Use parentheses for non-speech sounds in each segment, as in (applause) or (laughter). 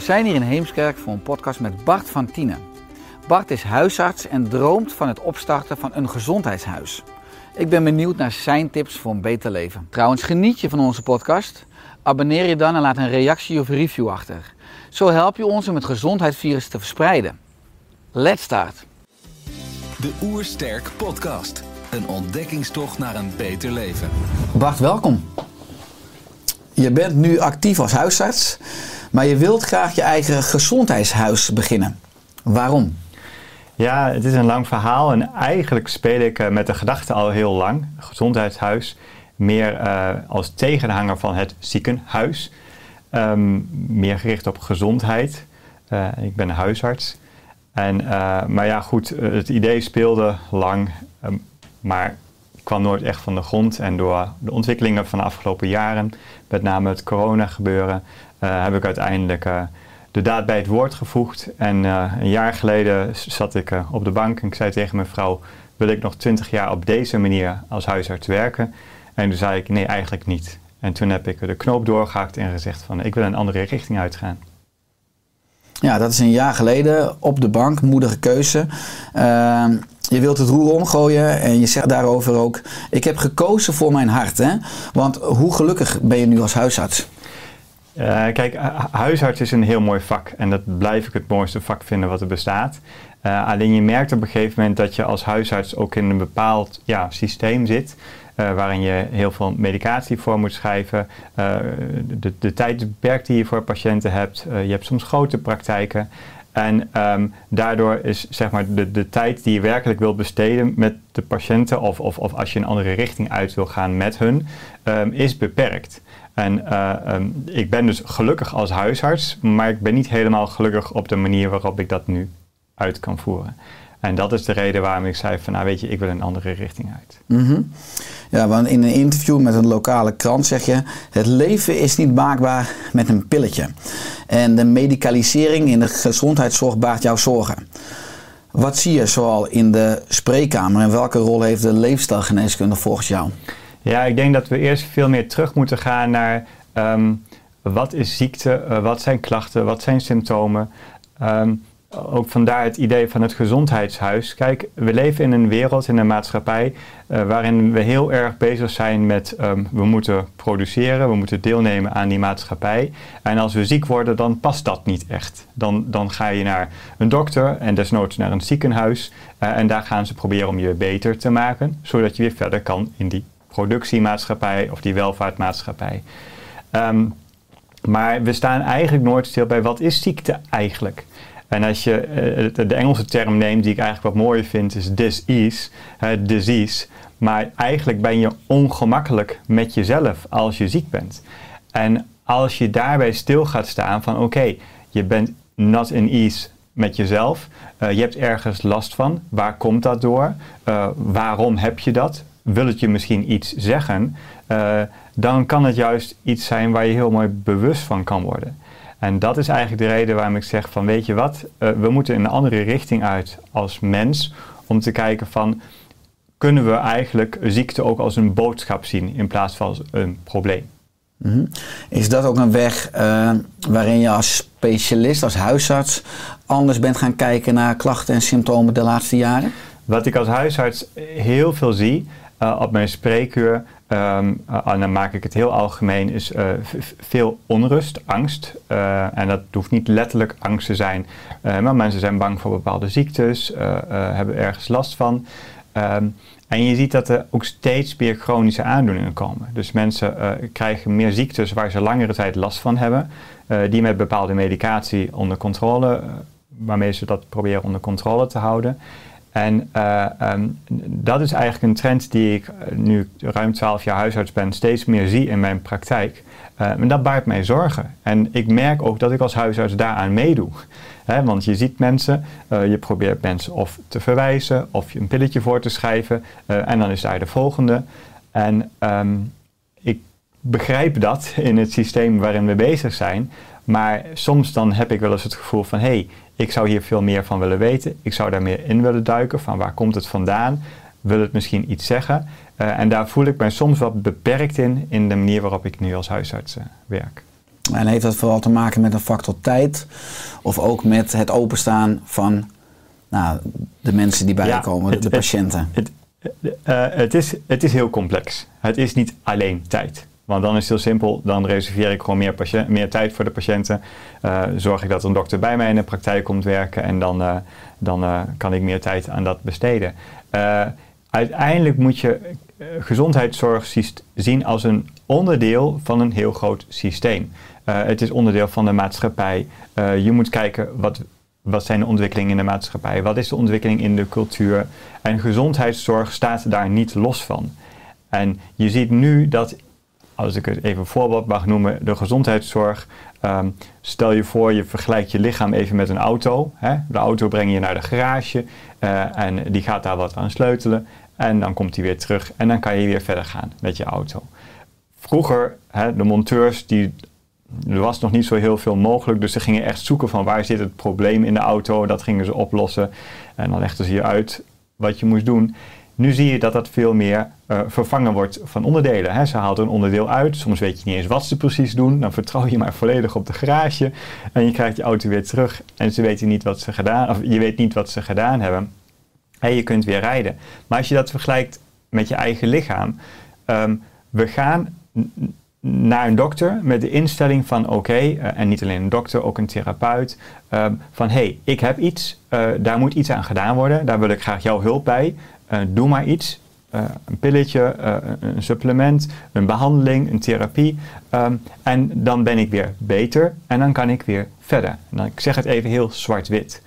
We zijn hier in Heemskerk voor een podcast met Bart van Tienen. Bart is huisarts en droomt van het opstarten van een gezondheidshuis. Ik ben benieuwd naar zijn tips voor een beter leven. Trouwens, geniet je van onze podcast? Abonneer je dan en laat een reactie of review achter. Zo help je ons om het gezondheidsvirus te verspreiden. Let's start! De Oersterk Podcast. Een ontdekkingstocht naar een beter leven. Bart, welkom. Je bent nu actief als huisarts, maar je wilt graag je eigen gezondheidshuis beginnen. Waarom? Ja, het is een lang verhaal en eigenlijk speel ik eh, met de gedachte al heel lang. Gezondheidshuis, meer eh, als tegenhanger van het ziekenhuis. Ehm, meer gericht op gezondheid. Eh, ik ben huisarts. En, maar ja, goed, het idee speelde lang, ehm, maar kwam nooit echt van de grond. En door de ontwikkelingen van de afgelopen jaren, met name het corona gebeuren, eh, heb ik uiteindelijk eh, de daad bij het woord gevoegd. En eh, een jaar geleden zat ik op de bank en ik zei tegen mijn vrouw, wil ik nog twintig jaar op deze manier als huisarts werken? En toen zei ik, nee, eigenlijk niet. En toen heb ik de knoop doorgehakt en gezegd van, ik wil een andere richting uitgaan. Ja, dat is een jaar geleden op de bank, moedige keuze. Je wilt het roer omgooien en je zegt daarover ook: Ik heb gekozen voor mijn hart. Hè? Want hoe gelukkig ben je nu als huisarts? Eh, kijk, hu- huisarts is een heel mooi vak en dat blijf ik het mooiste vak vinden wat er bestaat. Eh, alleen je merkt op een gegeven moment dat je als huisarts ook in een bepaald ja, systeem zit. eh, waarin je heel veel medicatie voor moet schrijven. De, de tijd die je voor patiënten hebt. Je hebt soms grote praktijken. En ehm, daardoor is zeg maar, de, de tijd die je werkelijk wilt besteden met de patiënten, of, of, of als je een andere richting uit wil gaan met hun, ehm, is beperkt. En eh, ehm, ik ben dus gelukkig als huisarts, maar ik ben niet helemaal gelukkig op de manier waarop ik dat nu uit kan voeren. En dat is de reden waarom ik zei van, nou weet je, ik wil een andere richting uit. Mhm. Ja, want in een interview met een lokale krant zeg je: Het leven is niet maakbaar met een pilletje. En de medicalisering in de gezondheidszorg baart jou zorgen. Wat zie je zoal in de spreekkamer en welke rol heeft de leefstijlgeneeskunde volgens jou? Ja, ik denk dat we eerst veel meer terug moeten gaan naar ehm, wat is ziekte, eh, wat zijn klachten, wat zijn symptomen. Ehm, ook vandaar het idee van het gezondheidshuis. Kijk, we leven in een wereld, in een maatschappij, eh, waarin we heel erg bezig zijn met ehm, we moeten produceren, we moeten deelnemen aan die maatschappij. En als we ziek worden, dan past dat niet echt. Dan, dan ga je naar een dokter en desnoods naar een ziekenhuis. eh, en daar gaan ze proberen om je beter te maken, zodat je weer verder kan in die productiemaatschappij of die welvaartmaatschappij. Ehm, maar we staan eigenlijk nooit stil bij wat is ziekte eigenlijk. En als je eh, de, Engelse term neemt, die ik eigenlijk wat mooier vind, is disease, disease. Maar eigenlijk ben je ongemakkelijk met jezelf als je ziek bent. En als je daarbij stil gaat staan van oké, je bent not in ease met jezelf. eh, je hebt ergens last van. Waar komt dat door? Eh, waarom heb je dat? Wil het je misschien iets zeggen? Dan kan het juist iets zijn waar je heel mooi bewust van kan worden. En dat is eigenlijk de reden waarom ik zeg van weet je wat, eh, we moeten in een andere richting uit als mens om te kijken van kunnen we eigenlijk ziekte ook als een boodschap zien in plaats van als een probleem. Mhm. Is dat ook een weg eh, waarin je als specialist, als huisarts, anders bent gaan kijken naar klachten en symptomen de laatste jaren? Wat ik als huisarts heel veel zie, eh, op mijn spreekuur, ehm, eh, en dan maak ik het heel algemeen, is eh, veel onrust, angst. En dat hoeft niet letterlijk angst te zijn, maar mensen zijn bang voor bepaalde ziektes, hebben ergens last van. Ehm, en je ziet dat er ook steeds meer chronische aandoeningen komen. Dus mensen krijgen meer ziektes waar ze langere tijd last van hebben, die met bepaalde medicatie onder controle, eh, waarmee ze dat proberen onder controle te houden. En eh, ehm, dat is eigenlijk een trend die ik, eh, nu ruim 12 jaar huisarts ben, steeds meer zie in mijn praktijk. Eh, en dat baart mij zorgen. En ik merk ook dat ik als huisarts daaraan meedoe. (laughs) Want je ziet mensen, eh, je probeert mensen of te verwijzen of je een pilletje voor te schrijven. en dan is daar de volgende. En ehm, ik begrijp dat in het systeem waarin we bezig zijn. Maar soms dan heb ik wel eens het gevoel van... hé, hey, ik zou hier veel meer van willen weten. Ik zou daar meer in willen duiken. Van waar komt het vandaan? Wil het misschien iets zeggen? Eh, en daar voel ik mij soms wat beperkt in... in de manier waarop ik nu als huisarts eh, werk. En heeft dat vooral te maken met een factor tijd? Of ook met het openstaan van nou, de mensen die bij je Ja, komen, de, het- de het- patiënten? Het, eh, het, is, het is heel complex. Het is niet alleen tijd. Want dan is het heel simpel. Dan reserveer ik gewoon meer, patiënt, meer tijd voor de patiënten. Eh, zorg ik dat een dokter bij mij in de praktijk komt werken. En dan, eh, dan eh, kan ik meer tijd aan dat besteden. Uiteindelijk moet je gezondheidszorg zien als een onderdeel van een heel groot systeem. Het is onderdeel van de maatschappij. Je moet kijken wat, wat zijn de ontwikkelingen in de maatschappij? Wat is de ontwikkeling in de cultuur? En gezondheidszorg staat daar niet los van. En je ziet nu dat, als ik het even een voorbeeld mag noemen, de gezondheidszorg. ehm, stel je voor, je vergelijkt je lichaam even met een auto. Hè? De auto breng je naar de garage eh, en die gaat daar wat aan sleutelen. En dan komt hij weer terug en dan kan je weer verder gaan met je auto. Vroeger, hè, de monteurs, die, er was nog niet zo heel veel mogelijk. Dus ze gingen echt zoeken van waar zit het probleem in de auto. Dat gingen ze oplossen. En dan legden ze je uit wat je moest doen. Nu zie je dat dat veel meer eh, vervangen wordt van onderdelen. Hè. Ze haalt een onderdeel uit. Soms weet je niet eens wat ze precies doen. Dan vertrouw je maar volledig op de garage. En je krijgt je auto weer terug. En ze weten niet wat ze gedaan, of je weet niet wat ze gedaan hebben. En je kunt weer rijden. Maar als je dat vergelijkt met je eigen lichaam. ehm, we gaan naar een dokter met de instelling van oké, eh, en niet alleen een dokter, ook een therapeut, ehm, van hé, hey, ik heb iets, eh, daar moet iets aan gedaan worden, daar wil ik graag jouw hulp bij, doe maar iets, Eh, een pilletje, eh, een supplement, een behandeling, een therapie, ehm, en dan ben ik weer beter en dan kan ik weer verder. Ik zeg het even heel zwart-wit.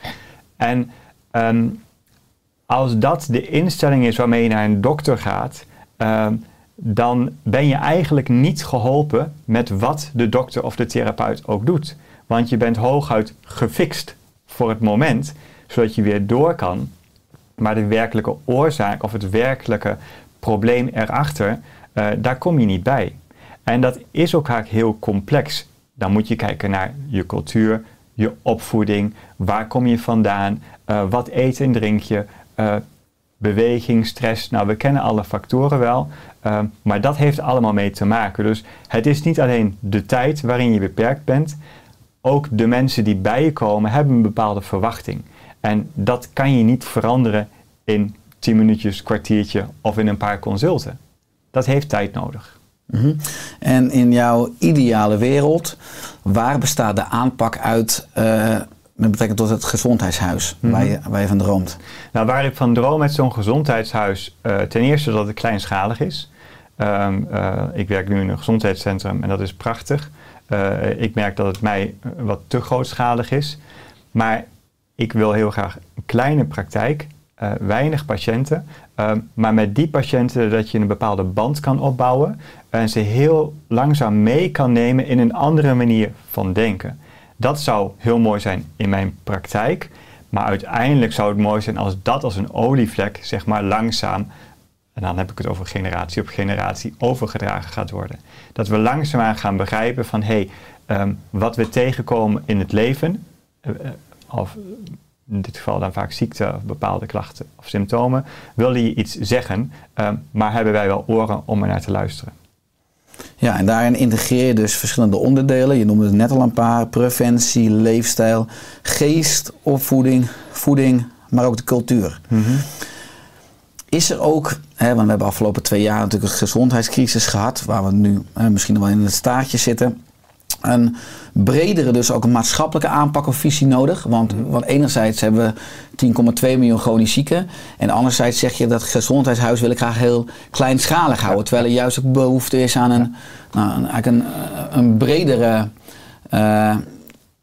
En ehm, als dat de instelling is waarmee je naar een dokter gaat, ehm, dan ben je eigenlijk niet geholpen met wat de dokter of de therapeut ook doet. Want je bent hooguit gefixt voor het moment, zodat je weer door kan. Maar de werkelijke oorzaak of het werkelijke probleem erachter, eh, daar kom je niet bij. En dat is ook vaak heel complex. Dan moet je kijken naar je cultuur, je opvoeding, waar kom je vandaan, eh, wat eet en drink je, eh, beweging, stress. Nou, we kennen alle factoren wel, maar dat heeft allemaal mee te maken. Dus het is niet alleen de tijd waarin je beperkt bent, ook de mensen die bij je komen hebben een bepaalde verwachting. En dat kan je niet veranderen in 10 minuutjes, kwartiertje of in een paar consulten. Dat heeft tijd nodig. Mhm. En in jouw ideale wereld, waar bestaat de aanpak uit eh, met betrekking tot het gezondheidshuis waar, je, waar je van droomt? Nou, waar ik van droom met zo'n gezondheidshuis, eh, ten eerste dat het kleinschalig is. Ehm, eh, ik werk nu in een gezondheidscentrum en dat is prachtig. Ik merk dat het mij wat te grootschalig is. Maar ik wil heel graag een kleine praktijk, eh, weinig patiënten. ehm, maar met die patiënten dat je een bepaalde band kan opbouwen. En ze heel langzaam mee kan nemen in een andere manier van denken. Dat zou heel mooi zijn in mijn praktijk. Maar uiteindelijk zou het mooi zijn als dat als een olievlek, zeg maar langzaam, en dan heb ik het over generatie op generatie, overgedragen gaat worden. Dat we langzaamaan gaan begrijpen van hé, hey, ehm, wat we tegenkomen in het leven, eh, eh, of in dit geval dan vaak ziekte, of bepaalde klachten of symptomen, wilde je iets zeggen, ehm, maar hebben wij wel oren om er naar te luisteren. Ja, en daarin integreer je dus verschillende onderdelen. Je noemde het net al een paar: preventie, leefstijl, geest, opvoeding, voeding, maar ook de cultuur. is er ook, hè, want we hebben afgelopen twee jaar natuurlijk een gezondheidscrisis gehad, waar we nu hè, misschien wel in het staartje zitten. Een bredere, dus ook een maatschappelijke aanpak of visie nodig. Want, want enerzijds hebben we 10,2 miljoen chronisch zieken. En anderzijds zeg je dat gezondheidshuis wil ik graag heel kleinschalig houden. Terwijl er juist ook behoefte is aan een, nou, eigenlijk een, een bredere eh,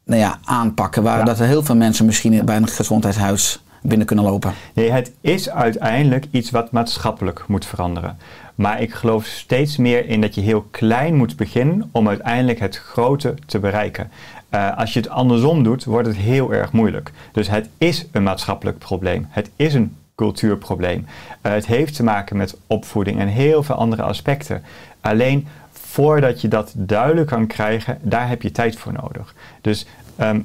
nou ja, aanpakken. Waar Ja. dat er heel veel mensen misschien bij een gezondheidshuis binnen kunnen lopen. Nee, het is uiteindelijk iets wat maatschappelijk moet veranderen. Maar ik geloof steeds meer in dat je heel klein moet beginnen om uiteindelijk het grote te bereiken. Eh, als je het andersom doet, wordt het heel erg moeilijk. Dus het is een maatschappelijk probleem. Het is een cultuurprobleem. Eh, het heeft te maken met opvoeding en heel veel andere aspecten. Alleen voordat je dat duidelijk kan krijgen, daar heb je tijd voor nodig. Dus ehm, eh,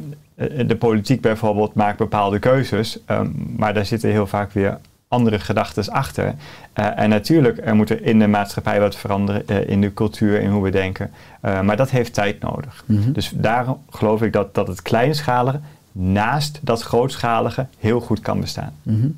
de politiek bijvoorbeeld maakt bepaalde keuzes, ehm, maar daar zitten heel vaak weer andere gedachten achter. Eh, en natuurlijk, er moet er in de maatschappij wat veranderen, eh, in de cultuur, in hoe we denken. Eh, maar dat heeft tijd nodig. Mhm. Dus daarom geloof ik dat, dat het kleinschalige naast dat grootschalige heel goed kan bestaan. Mhm.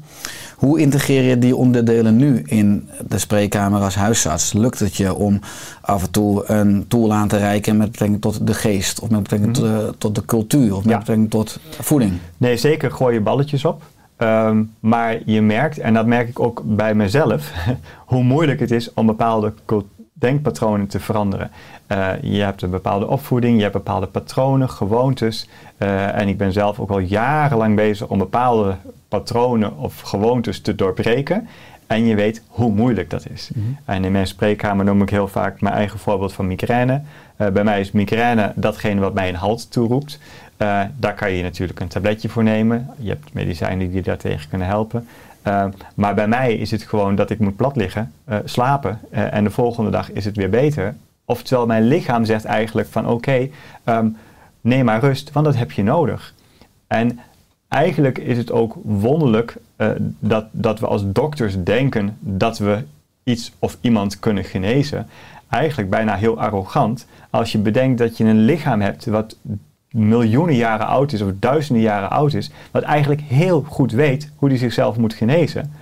Hoe integreer je die onderdelen nu in de spreekkamer als huisarts? Lukt het je om af en toe een tool aan te reiken met betrekking tot de geest, of met betrekking tot, de, tot de cultuur, of met Ja. betrekking tot voeding? Nee, zeker gooi je balletjes op. Ehm, maar je merkt, en dat merk ik ook bij mezelf, (laughs) hoe moeilijk het is om bepaalde cult- denkpatronen te veranderen. Eh, je hebt een bepaalde opvoeding, je hebt bepaalde patronen, gewoontes. Eh, en ik ben zelf ook al jarenlang bezig om bepaalde patronen of gewoontes te doorbreken. En je weet hoe moeilijk dat is. En in mijn spreekkamer noem ik heel vaak mijn eigen voorbeeld van migraine. Eh, bij mij is migraine datgene wat mij een halt toeroept. Daar kan je natuurlijk een tabletje voor nemen. Je hebt medicijnen die daartegen kunnen helpen. Eh, maar bij mij is het gewoon dat ik moet plat liggen, eh, slapen eh, en de volgende dag is het weer beter. Oftewel, mijn lichaam zegt eigenlijk van oké, ehm, neem maar rust, want dat heb je nodig. En eigenlijk is het ook wonderlijk eh, dat, dat we als dokters denken dat we iets of iemand kunnen genezen. Eigenlijk bijna heel arrogant als je bedenkt dat je een lichaam hebt wat miljoenen jaren oud is of duizenden jaren oud is, wat eigenlijk heel goed weet hoe hij zichzelf moet genezen.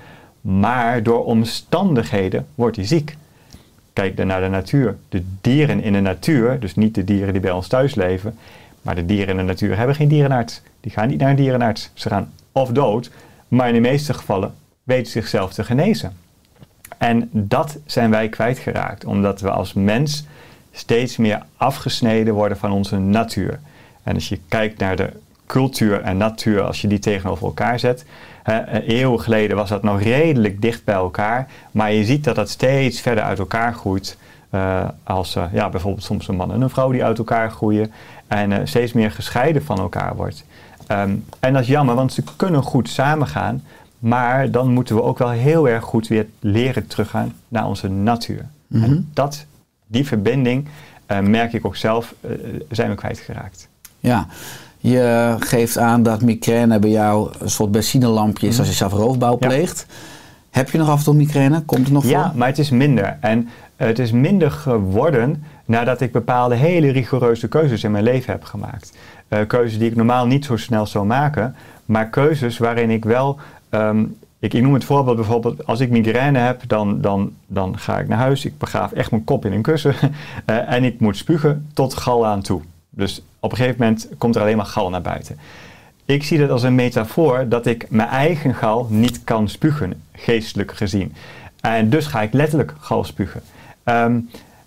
Maar door omstandigheden wordt hij ziek. Kijk dan naar de natuur. De dieren in de natuur, dus niet de dieren die bij ons thuis leven, maar de dieren in de natuur hebben geen dierenarts. Die gaan niet naar een dierenarts. Ze gaan of dood, maar in de meeste gevallen weten ze zichzelf te genezen. En dat zijn wij kwijtgeraakt, omdat we als mens steeds meer afgesneden worden van onze natuur. En als je kijkt naar de cultuur en natuur, als je die tegenover elkaar zet. hè, eh, eeuwen geleden was dat nog redelijk dicht bij elkaar, maar je ziet dat dat steeds verder uit elkaar groeit. eh, als eh, ja, bijvoorbeeld soms een man en een vrouw die uit elkaar groeien en steeds meer gescheiden van elkaar wordt. Ehm, en dat is jammer, want ze kunnen goed samengaan, maar dan moeten we ook wel heel erg goed weer leren teruggaan naar onze natuur. Mhm. En dat, die verbinding, merk ik ook zelf, zijn we kwijtgeraakt. Ja, je geeft aan dat migraine bij jou een soort benzinelampje is als je zelf roofbouw Ja. pleegt. Heb je nog af en toe migraine? Komt het nog Ja, voor? maar het is minder. En eh, het is minder geworden nadat ik bepaalde hele rigoureuze keuzes in mijn leven heb gemaakt. Eh, keuzes die ik normaal niet zo snel zou maken, maar keuzes waarin ik wel. ehm, ik, ik noem het voorbeeld bijvoorbeeld, als ik migraine heb, dan, dan, dan ga ik naar huis. Ik begraaf echt mijn kop in een kussen. (laughs) eh, en ik moet spugen tot gal aan toe. Dus op een gegeven moment komt er alleen maar gal naar buiten. Ik zie dat als een metafoor dat ik mijn eigen gal niet kan spugen, geestelijk gezien. En dus ga ik letterlijk gal spugen. Ehm,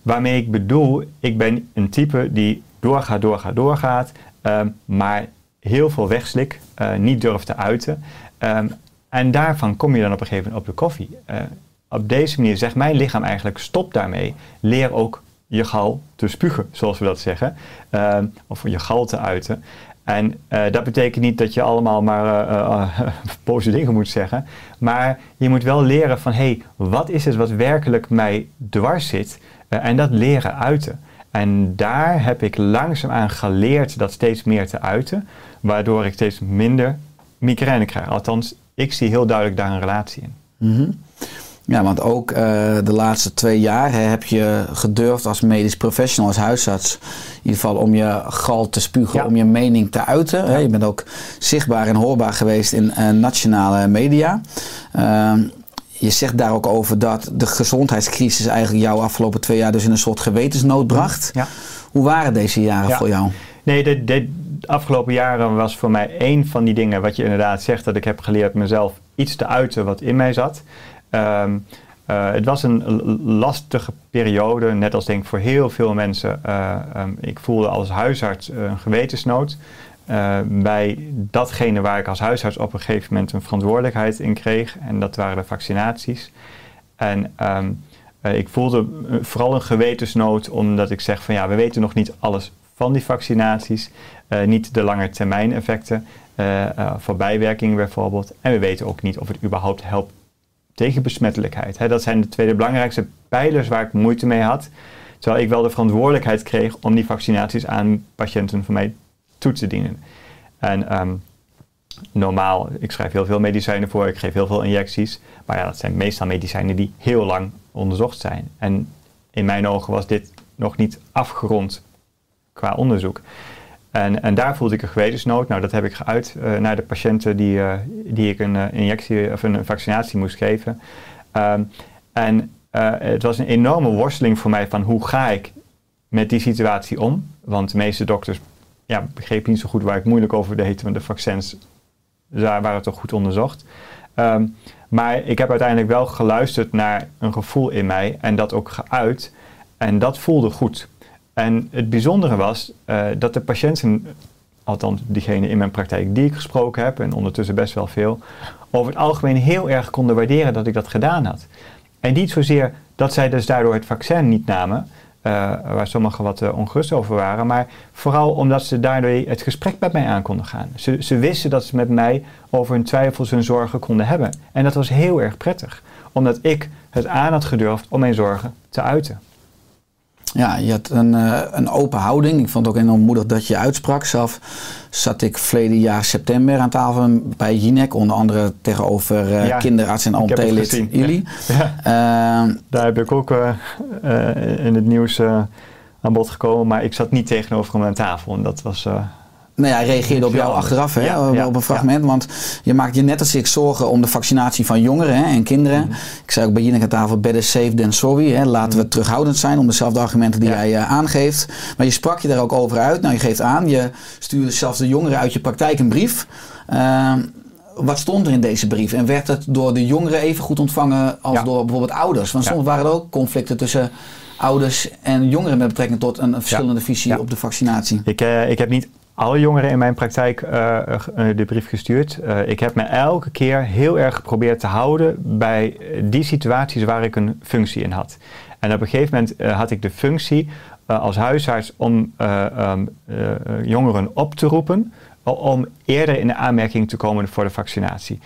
waarmee ik bedoel, ik ben een type die doorgaat, doorgaat, doorgaat, ehm, maar heel veel wegslik, eh, niet durft te uiten. Ehm, en daarvan kom je dan op een gegeven moment op de koffie. Eh, op deze manier zegt mijn lichaam eigenlijk, stop daarmee. Leer ook je gal te spugen, zoals we dat zeggen. Ehm, of je gal te uiten. En eh, dat betekent niet dat je allemaal maar eh, (laughs) boze dingen moet zeggen. Maar je moet wel leren van, hé, hey, wat is het wat werkelijk mij dwars zit? En dat leren uiten. En daar heb ik langzaamaan geleerd dat steeds meer te uiten. Waardoor ik steeds minder migraine krijg. Althans, ik zie heel duidelijk daar een relatie in. Mhm. Ja, want ook eh, de laatste twee jaar hè, heb je gedurfd als medisch professional, als huisarts, in ieder geval om je gal te spugen, Ja. om je mening te uiten. Hè. Je bent ook zichtbaar en hoorbaar geweest in eh, nationale media. Ehm, je zegt daar ook over dat de gezondheidscrisis eigenlijk jou afgelopen twee jaar dus in een soort gewetensnood bracht. Ja. Hoe waren deze jaren Ja. voor jou? Nee, de, de afgelopen jaren was voor mij één van die dingen wat je inderdaad zegt, dat ik heb geleerd mezelf iets te uiten wat in mij zat. Ehm, eh, het was een lastige periode, net als denk ik voor heel veel mensen. Eh, ehm, ik voelde als huisarts eh, een gewetensnood. bij datgene waar ik als huisarts op een gegeven moment een verantwoordelijkheid in kreeg. En dat waren de vaccinaties. En ehm, eh, ik voelde vooral een gewetensnood omdat ik zeg van ja, we weten nog niet alles van die vaccinaties. Niet de lange termijn effecten voor bijwerkingen bijvoorbeeld. En we weten ook niet of het überhaupt helpt tegen besmettelijkheid. Dat zijn de twee belangrijkste pijlers waar ik moeite mee had. Terwijl ik wel de verantwoordelijkheid kreeg om die vaccinaties aan patiënten van mij toe te dienen. En ehm, normaal, ik schrijf heel veel medicijnen voor, ik geef heel veel injecties. Maar ja, dat zijn meestal medicijnen die heel lang onderzocht zijn. En in mijn ogen was dit nog niet afgerond qua onderzoek. En, en daar voelde ik een gewetensnood. Nou, dat heb ik geuit eh, naar de patiënten die, eh, die ik een eh, injectie of een vaccinatie moest geven. Ehm, en het was een enorme worsteling voor mij van hoe ga ik met die situatie om. Want de meeste dokters ja, begrepen niet zo goed waar ik moeilijk over deed, want de vaccins daar waren toch goed onderzocht. Ehm, maar ik heb uiteindelijk wel geluisterd naar een gevoel in mij en dat ook geuit. En dat voelde goed. En het bijzondere was eh, dat de patiënten, althans diegene in mijn praktijk die ik gesproken heb, en ondertussen best wel veel, over het algemeen heel erg konden waarderen dat ik dat gedaan had. En niet zozeer dat zij dus daardoor het vaccin niet namen, eh, waar sommigen wat eh, ongerust over waren, maar vooral omdat ze daardoor het gesprek met mij aan konden gaan. Ze, ze wisten dat ze met mij over hun twijfels en zorgen konden hebben. En dat was heel erg prettig, omdat ik het aan had gedurfd om mijn zorgen te uiten. Ja, je had een, eh, een open houding. Ik vond het ook enorm moedig dat je uitsprak. Zelf zat ik verleden jaar september aan tafel bij Jinek. Onder andere tegenover eh, Ja, kinderarts en gezien. Ili. Ja. Ehm, Daar heb ik ook eh, in het nieuws aan bod gekomen, maar ik zat niet tegenover hem aan tafel. En dat was. Nou ja, hij reageerde op jou achteraf hè, ja, op, een fragment. Want je maakt je net als ik zorgen om de vaccinatie van jongeren hè, en kinderen. Mhm. Ik zei ook bij Jinek aan tafel, better safe than sorry. Hè. Laten we terughoudend zijn om dezelfde argumenten die jij eh, aangeeft. Maar je sprak je daar ook over uit. Nou, je geeft aan, je stuurde zelfs de jongeren uit je praktijk een brief. Ehm, wat stond er in deze brief? En werd het door de jongeren even goed ontvangen als Ja. door bijvoorbeeld ouders? Want Ja. soms waren er ook conflicten tussen ouders en jongeren met betrekking tot een, een verschillende visie Ja. op de vaccinatie. ik, eh, ik heb niet alle jongeren in mijn praktijk eh, eh, de brief gestuurd. Ik heb me elke keer heel erg geprobeerd te houden bij die situaties waar ik een functie in had. En op een gegeven moment had ik de functie als huisarts om eh, ehm, eh, eh, jongeren op te roepen om eerder in de aanmerking te komen voor de vaccinatie.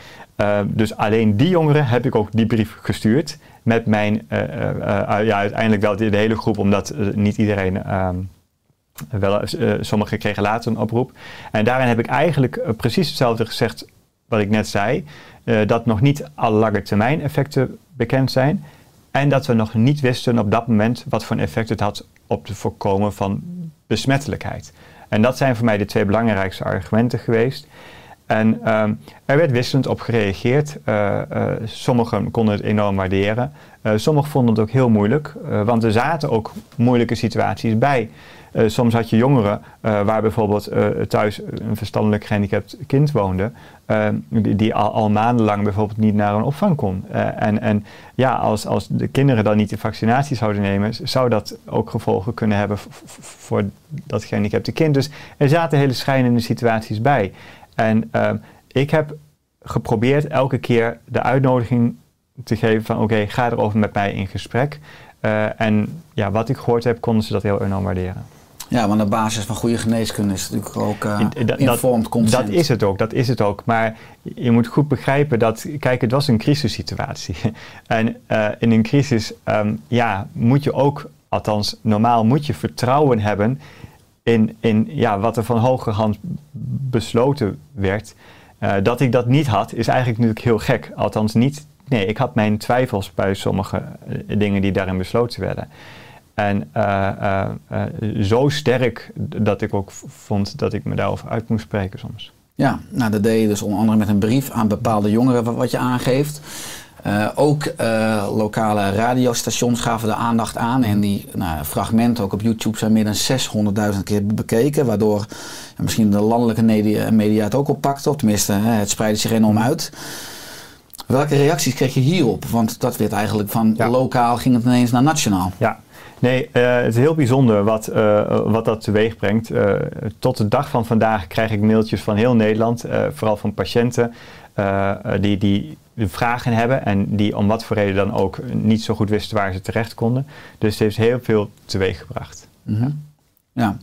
Dus alleen die jongeren heb ik ook die brief gestuurd. Met mijn, eh, eh, eh, ja, uiteindelijk wel de, hele groep, omdat niet iedereen ehm, wel, sommigen kregen later een oproep. En daarin heb ik eigenlijk precies hetzelfde gezegd wat ik net zei. dat nog niet alle lange termijn effecten bekend zijn. En dat we nog niet wisten op dat moment wat voor effect het had op het voorkomen van besmettelijkheid. En dat zijn voor mij de twee belangrijkste argumenten geweest. En ehm, er werd wisselend op gereageerd. Eh, eh, sommigen konden het enorm waarderen. Eh, sommigen vonden het ook heel moeilijk, want er zaten ook moeilijke situaties bij. Soms had je jongeren waar bijvoorbeeld thuis een verstandelijk gehandicapt kind woonde, eh, die, die al, maandenlang bijvoorbeeld niet naar een opvang kon. En, en ja, als, als de kinderen dan niet de vaccinatie zouden nemen, zou dat ook gevolgen kunnen hebben voor dat gehandicapte kind. Dus er zaten hele schrijnende situaties bij. En ehm, ik heb geprobeerd elke keer de uitnodiging te geven van oké, ga erover met mij in gesprek. Eh, en ja, wat ik gehoord heb, konden ze dat heel enorm waarderen. Ja, want de basis van goede geneeskunde is natuurlijk ook uh, dat- informed consent. Dat is het ook, dat is het ook. Maar je moet goed begrijpen dat, kijk, het was een crisissituatie. (laughs) en in een crisis, ehm, ja, moet je ook, althans normaal moet je vertrouwen hebben in, in ja, wat er van hogerhand besloten werd. Eh, dat ik dat niet had, is eigenlijk natuurlijk heel gek. Althans niet, nee, ik had mijn twijfels bij sommige eh, dingen die daarin besloten werden. En eh, zo sterk dat ik ook vond dat ik me daarover uit moest spreken soms. Ja, nou dat deed je dus onder andere met een brief aan bepaalde jongeren, wat je aangeeft. Eh, ook eh, lokale radiostations gaven de aandacht aan. En die nou, fragmenten ook op YouTube zijn meer dan 600.000 keer bekeken. Waardoor misschien de landelijke media, het ook oppakte. Of tenminste, hè, het spreidde zich enorm uit. Welke reacties kreeg je hierop? Want dat werd eigenlijk van Ja. lokaal ging het ineens naar nationaal. Ja, nee, eh, het is heel bijzonder wat, eh, wat dat teweeg brengt. Eh, tot de dag van vandaag krijg ik mailtjes van heel Nederland, eh, vooral van patiënten eh, eh, die, die vragen hebben en die om wat voor reden dan ook niet zo goed wisten waar ze terecht konden. Dus het heeft heel veel teweeg gebracht. Mhm. Ja.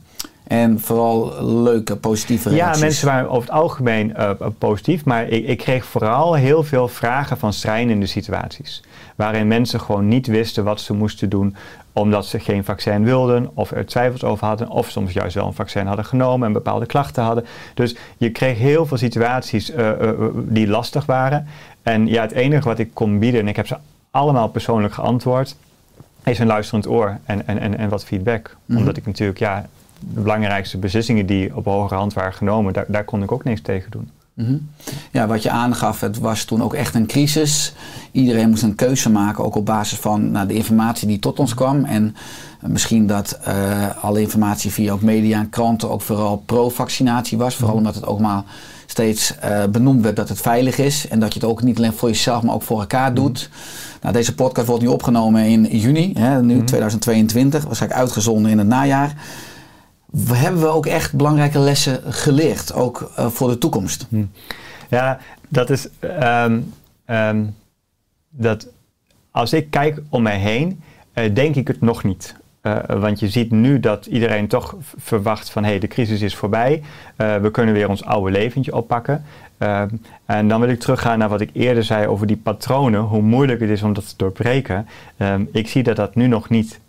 En vooral leuke, positieve reacties. Ja, mensen waren over het algemeen eh, positief, maar ik, ik kreeg vooral heel veel vragen van schrijnende situaties. Waarin mensen gewoon niet wisten wat ze moesten doen omdat ze geen vaccin wilden of er twijfels over hadden of soms juist wel een vaccin hadden genomen en bepaalde klachten hadden. Dus je kreeg heel veel situaties eh, eh, die lastig waren. En ja, het enige wat ik kon bieden, en ik heb ze allemaal persoonlijk geantwoord, is een luisterend oor en, en, en, en wat feedback. Mhm. Omdat ik natuurlijk, ja, de belangrijkste beslissingen die op hogere hand waren genomen, daar, daar kon ik ook niks tegen doen. Mhm. Ja, wat je aangaf, het was toen ook echt een crisis. Iedereen moest een keuze maken, ook op basis van nou, de informatie die tot ons kwam. En misschien dat eh, alle informatie via ook media en kranten ook vooral pro-vaccinatie was. Vooral omdat het ook maar steeds eh, benoemd werd dat het veilig is. En dat je het ook niet alleen voor jezelf, maar ook voor elkaar doet. Nou, deze podcast wordt nu opgenomen in juni, hè, nu 2022. Waarschijnlijk uitgezonden in het najaar. We- Hebben we ook echt belangrijke lessen geleerd, ook eh, voor de toekomst? Ja, dat is. ehm, ehm, dat als ik kijk om mij heen, eh, denk ik het nog niet. Eh, want je ziet nu dat iedereen toch verwacht van hé, hey, de crisis is voorbij. Eh, we kunnen weer ons oude leventje oppakken. Ehm, en dan wil ik teruggaan naar wat ik eerder zei over die patronen, hoe moeilijk het is om dat te doorbreken. Ik zie dat dat nu nog niet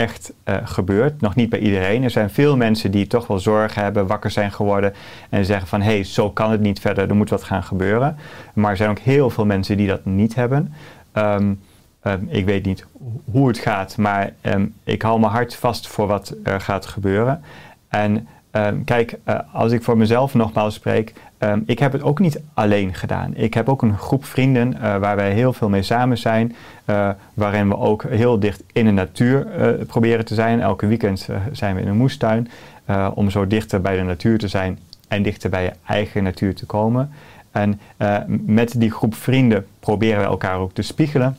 echt eh, gebeurt. Nog niet bij iedereen. Er zijn veel mensen die toch wel zorgen hebben, wakker zijn geworden en zeggen van hé, hey, zo kan het niet verder, er moet wat gaan gebeuren. Maar er zijn ook heel veel mensen die dat niet hebben. Ehm, ehm, ik weet niet hoe het gaat, maar ehm, ik hou mijn hart vast voor wat er gaat gebeuren. En ehm, kijk, eh, als ik voor mezelf nogmaals spreek, ik heb het ook niet alleen gedaan. Ik heb ook een groep vrienden eh, waar wij heel veel mee samen zijn, eh, waarin we ook heel dicht in de natuur proberen te zijn. Elke weekend zijn we in een moestuin om zo dichter bij de natuur te zijn en dichter bij je eigen natuur te komen. En met die groep vrienden proberen we elkaar ook te spiegelen.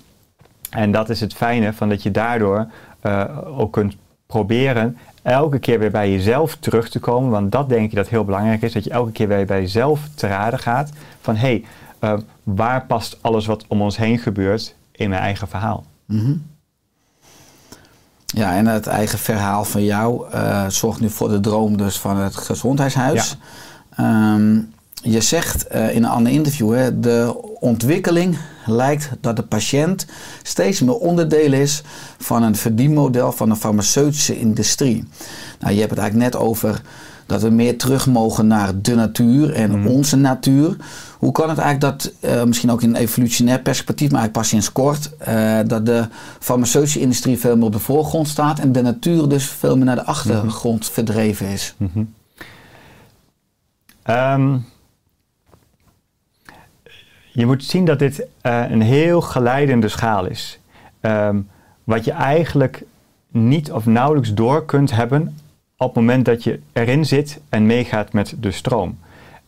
En dat is het fijne van dat je daardoor eh, ook kunt proberen elke keer weer bij jezelf terug te komen. Want dat denk ik dat heel belangrijk is. Dat je elke keer weer bij jezelf te raden gaat. Van hé, hey, eh, waar past alles wat om ons heen gebeurt in mijn eigen verhaal? Mhm. Ja, en het eigen verhaal van jou eh, zorgt nu voor de droom dus van het gezondheidshuis. Ehm, je zegt eh, in een ander interview, hè, de ontwikkeling lijkt dat de patiënt steeds meer onderdeel is van een verdienmodel van de farmaceutische industrie. Nou, je hebt het eigenlijk net over dat we meer terug mogen naar de natuur en onze natuur. Hoe kan het eigenlijk dat, eh, misschien ook in een evolutionair perspectief, maar eigenlijk pas sinds kort, eh, dat de farmaceutische industrie veel meer op de voorgrond staat en de natuur dus veel meer naar de achtergrond verdreven is? Ehm, je moet zien dat dit eh, een heel geleidende schaal is. Ehm, wat je eigenlijk niet of nauwelijks door kunt hebben op het moment dat je erin zit en meegaat met de stroom.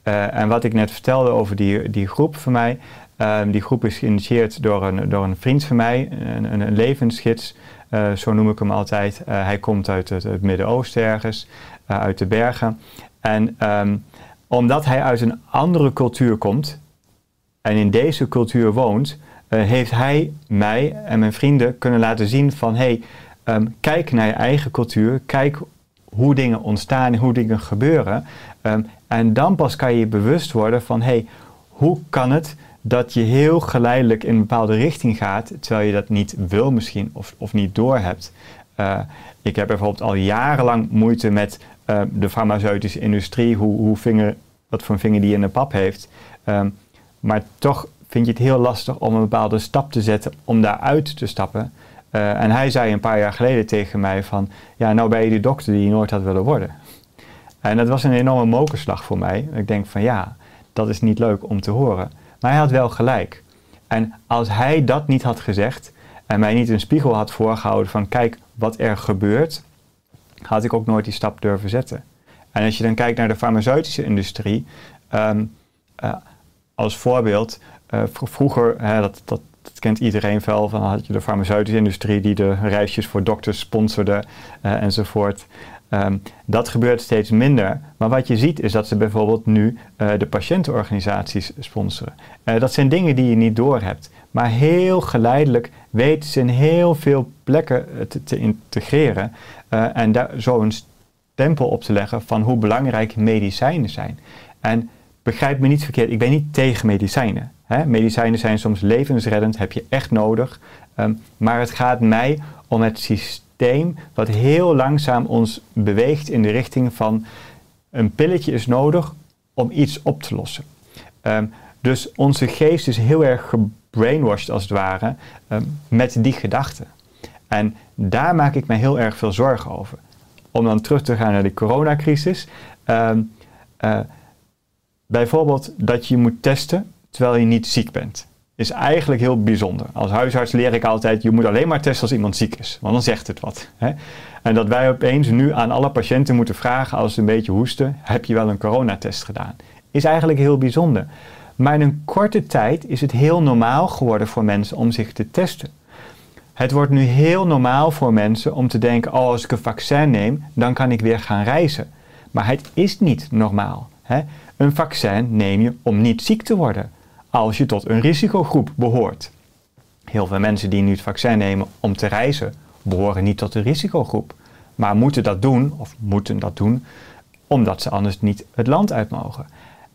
Eh, en wat ik net vertelde over die, die groep van mij, ehm, die groep is geïnitieerd door een, door een vriend van mij, een, een, een levensgids, eh, zo noem ik hem altijd. Hij komt uit het, Midden-Oosten ergens, uit de bergen. En ehm, omdat hij uit een andere cultuur komt en in deze cultuur woont, eh, heeft hij mij en mijn vrienden kunnen laten zien van hey, ehm, kijk naar je eigen cultuur, kijk hoe dingen ontstaan hoe dingen gebeuren. Ehm, en dan pas kan je je bewust worden van hey, hoe kan het dat je heel geleidelijk in een bepaalde richting gaat, terwijl je dat niet wil misschien of, of niet doorhebt. Eh ik heb bijvoorbeeld al jarenlang moeite met eh, de farmaceutische industrie, hoe, hoe vinger, wat voor vinger die in de pap heeft. Ehm, maar toch vind je het heel lastig om een bepaalde stap te zetten om daaruit te stappen. Eh, en hij zei een paar jaar geleden tegen mij van, ja, nou ben je die dokter die je nooit had willen worden. En dat was een enorme mokerslag voor mij. Ik denk van ja, dat is niet leuk om te horen. Maar hij had wel gelijk. En als hij dat niet had gezegd en mij niet een spiegel had voorgehouden van kijk wat er gebeurt, had ik ook nooit die stap durven zetten. En als je dan kijkt naar de farmaceutische industrie, ehm, eh, als voorbeeld, uh, vroeger, hè, dat, dat, kent iedereen wel, van had je de farmaceutische industrie die de reisjes voor dokters sponsorde uh, enzovoort. Um, dat gebeurt steeds minder. Maar wat je ziet is dat ze bijvoorbeeld nu uh, de patiëntenorganisaties sponsoren. Dat zijn dingen die je niet doorhebt. Maar heel geleidelijk weten ze in heel veel plekken te, te integreren. En daar zo een stempel op te leggen van hoe belangrijk medicijnen zijn. En begrijp me niet verkeerd, ik ben niet tegen medicijnen. Hè? Medicijnen zijn soms levensreddend, heb je echt nodig. Um, maar het gaat mij om het systeem wat heel langzaam ons beweegt in de richting van een pilletje is nodig om iets op te lossen. Um, dus onze geest is heel erg gebrainwashed als het ware um, met die gedachten. En daar maak ik me heel erg veel zorgen over. Om dan terug te gaan naar de coronacrisis. Uh, bijvoorbeeld dat je moet testen terwijl je niet ziek bent. Is eigenlijk heel bijzonder. Als huisarts leer ik altijd, je moet alleen maar testen als iemand ziek is. Want dan zegt het wat. Hè? En dat wij opeens nu aan alle patiënten moeten vragen als ze een beetje hoesten, heb je wel een coronatest gedaan? Is eigenlijk heel bijzonder. Maar in een korte tijd is het heel normaal geworden voor mensen om zich te testen. Het wordt nu heel normaal voor mensen om te denken: oh, als ik een vaccin neem, dan kan ik weer gaan reizen. Maar het is niet normaal. Hè? Een vaccin neem je om niet ziek te worden, als je tot een risicogroep behoort. Heel veel mensen die nu het vaccin nemen om te reizen, behoren niet tot de risicogroep, maar moeten dat doen, of moeten dat doen, omdat ze anders niet het land uit mogen.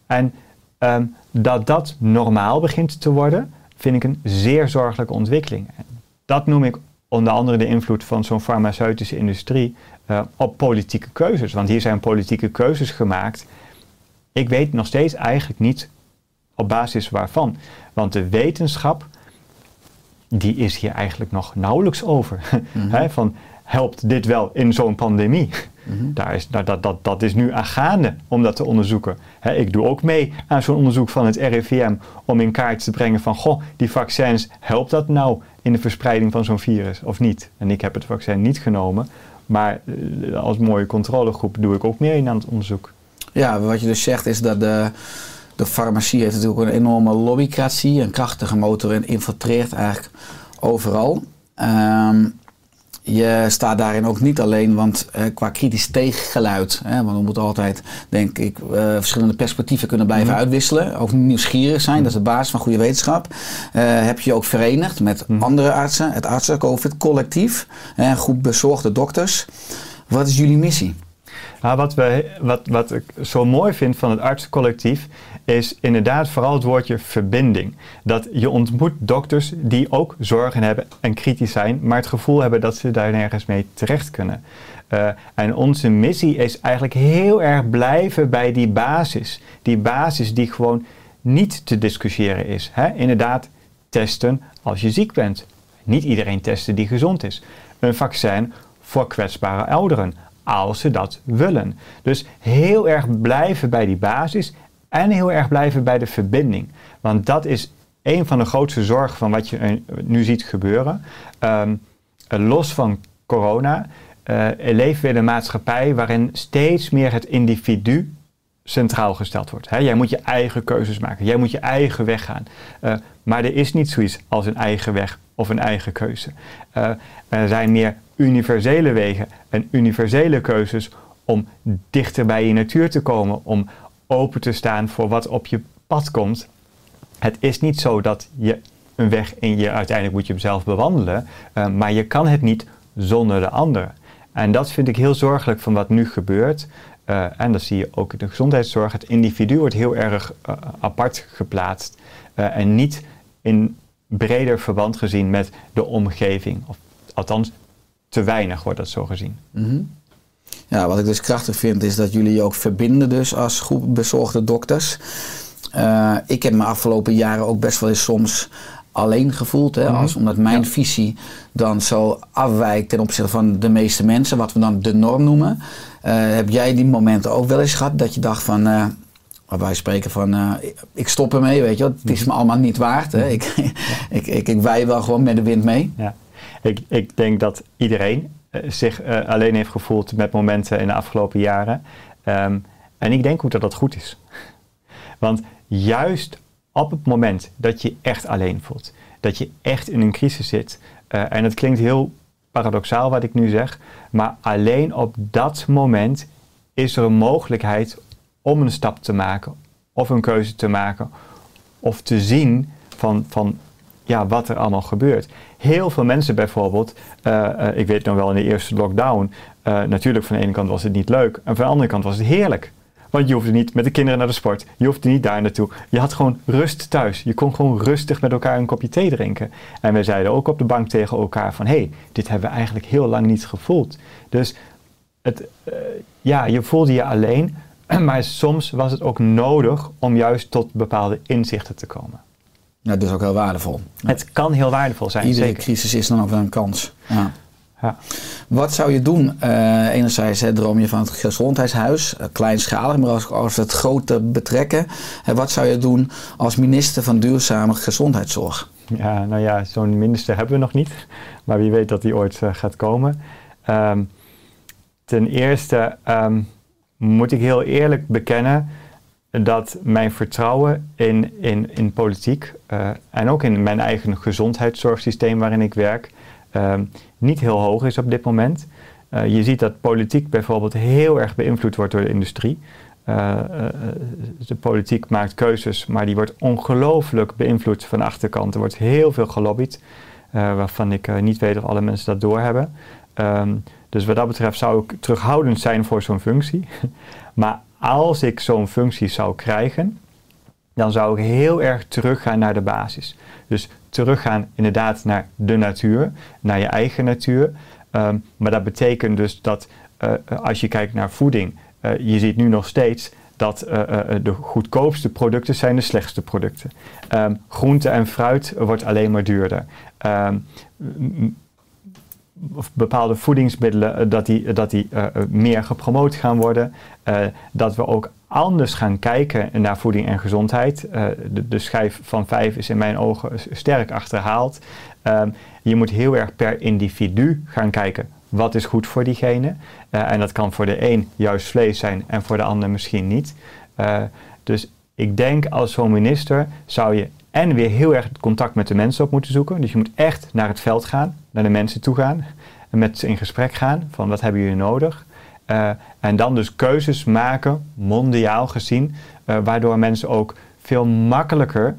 En um, dat dat normaal begint te worden, vind ik een zeer zorgelijke ontwikkeling. Dat noem ik onder andere de invloed van zo'n farmaceutische industrie uh, op politieke keuzes. Want hier zijn politieke keuzes gemaakt. Ik weet nog steeds eigenlijk niet op basis waarvan. Want de wetenschap, die is hier eigenlijk nog nauwelijks over. (laughs) Mm -hmm. van helpt dit wel in zo'n pandemie? Mm -hmm. (laughs) Daar is, dat, dat, dat, dat is nu aan gaande om dat te onderzoeken. He, ik doe ook mee aan zo'n onderzoek van het RIVM om in kaart te brengen van, goh, die vaccins, helpt dat nou in de verspreiding van zo'n virus of niet? En ik heb het vaccin niet genomen, maar als mooie controlegroep doe ik ook mee aan het onderzoek. Ja, wat je dus zegt is dat de, de farmacie heeft natuurlijk een enorme lobbycratie, een krachtige motor en infiltreert eigenlijk overal. Um, je staat daarin ook niet alleen, want uh, qua kritisch tegengeluid, hè, want we moeten altijd, denk ik, uh, verschillende perspectieven kunnen blijven mm. uitwisselen. Ook nieuwsgierig zijn, mm. dat is de basis van goede wetenschap. Uh, heb je ook verenigd met mm. andere artsen, het artsen-COVID-collectief, een groep bezorgde dokters. Wat is jullie missie? Nou, wat, we, wat, wat ik zo mooi vind van het artsencollectief is inderdaad vooral het woordje verbinding. Dat je ontmoet dokters die ook zorgen hebben en kritisch zijn, maar het gevoel hebben dat ze daar nergens mee terecht kunnen. Uh, en onze missie is eigenlijk heel erg blijven bij die basis. Die basis die gewoon niet te discussiëren is. Hè? Inderdaad, testen als je ziek bent. Niet iedereen testen die gezond is. Een vaccin voor kwetsbare ouderen als ze dat willen. Dus heel erg blijven bij die basis en heel erg blijven bij de verbinding. Want dat is een van de grootste zorgen van wat je nu ziet gebeuren. Um, los van corona uh, leven we een maatschappij waarin steeds meer het individu centraal gesteld wordt. Jij moet je eigen keuzes maken. Jij moet je eigen weg gaan. Uh, maar er is niet zoiets als een eigen weg of een eigen keuze. Uh, er zijn meer universele wegen en universele keuzes om dichter bij je natuur te komen, om open te staan voor wat op je pad komt. Het is niet zo dat je een weg in je uiteindelijk moet je hem zelf bewandelen, uh, maar je kan het niet zonder de ander. En dat vind ik heel zorgelijk van wat nu gebeurt. Uh, en dat zie je ook in de gezondheidszorg. Het individu wordt heel erg uh, apart geplaatst en niet in breder verband gezien met de omgeving. Of althans, te weinig wordt dat zo gezien. Mm -hmm. Ja, wat ik dus krachtig vind is dat jullie je ook verbinden dus als groep bezorgde dokters. Uh, ik heb me afgelopen jaren ook best wel eens soms alleen gevoeld. Hè, als, omdat mijn ja. visie dan zo afwijkt ten opzichte van de meeste mensen, wat we dan de norm noemen. Uh, heb jij die momenten ook wel eens gehad dat je dacht van, uh, wij spreken van, eh, ik stop ermee, weet je wel. Het is me allemaal niet waard. Hè. (laughs) Ik, ik, ik, ik wij wel gewoon met de wind mee. Ja. Ik, ik denk dat iedereen eh, zich eh, alleen heeft gevoeld met momenten in de afgelopen jaren. Ehm, en ik denk ook dat dat goed is. (laughs) Want juist op het moment dat je echt alleen voelt, dat je echt in een crisis zit, eh, en het klinkt heel paradoxaal wat ik nu zeg, maar alleen op dat moment is er een mogelijkheid om een stap te maken, of een keuze te maken, of te zien van, van ja, wat er allemaal gebeurt. Heel veel mensen bijvoorbeeld, eh, eh, ik weet nog wel in de eerste lockdown, uh, natuurlijk van de ene kant was het niet leuk en van de andere kant was het heerlijk. Want je hoefde niet met de kinderen naar de sport, je hoefde niet daar naartoe. Je had gewoon rust thuis. Je kon gewoon rustig met elkaar een kopje thee drinken. En we zeiden ook op de bank tegen elkaar van, hé, hey, dit hebben we eigenlijk heel lang niet gevoeld. Dus het, ja, je voelde je alleen, (clears throat) maar soms was het ook nodig om juist tot bepaalde inzichten te komen. Ja, dat is ook heel waardevol. Het kan heel waardevol zijn, Iedere zeker. crisis is dan ook wel een kans. Ja. Ja. Wat zou je doen? Uh, enerzijds hè, droom je van het gezondheidshuis, uh, kleinschalig, maar als, als we het grote betrekken. Uh, wat zou je doen als minister van duurzame gezondheidszorg? Ja, nou ja, zo'n minister hebben we nog niet. Maar wie weet dat die ooit uh, gaat komen. Um, ten eerste um, moet ik heel eerlijk bekennen dat mijn vertrouwen in, in, in politiek uh, en ook in mijn eigen gezondheidszorgsysteem waarin ik werk uh, niet heel hoog is op dit moment. Uh, je ziet dat politiek bijvoorbeeld heel erg beïnvloed wordt door de industrie. de politiek maakt keuzes, maar die wordt ongelooflijk beïnvloed van de achterkant. Er wordt heel veel gelobbyd, waarvan ik niet weet of alle mensen dat doorhebben. Um, dus wat dat betreft zou ik terughoudend zijn voor zo'n functie. (laughs) maar als ik zo'n functie zou krijgen, dan zou ik heel erg teruggaan naar de basis. Dus teruggaan inderdaad naar de natuur, naar je eigen natuur. Um, maar dat betekent dus dat uh, als je kijkt naar voeding, uh, je ziet nu nog steeds dat uh, de goedkoopste producten zijn de slechtste producten. Um, groente en fruit wordt alleen maar duurder. Of bepaalde voedingsmiddelen, dat die, dat die uh, meer gepromoot gaan worden. Dat we ook anders gaan kijken naar voeding en gezondheid. De, de, schijf van vijf is in mijn ogen sterk achterhaald. Um, je moet heel erg per individu gaan kijken. Wat is goed voor diegene? en dat kan voor de een juist vlees zijn en voor de ander misschien niet. dus ik denk als zo'n minister zou je en weer heel erg contact met de mensen op moeten zoeken. Dus je moet echt naar het veld gaan, naar de mensen toe gaan. En met ze in gesprek gaan van wat hebben jullie nodig. Uh, en dan dus keuzes maken, mondiaal gezien, uh, waardoor mensen ook veel makkelijker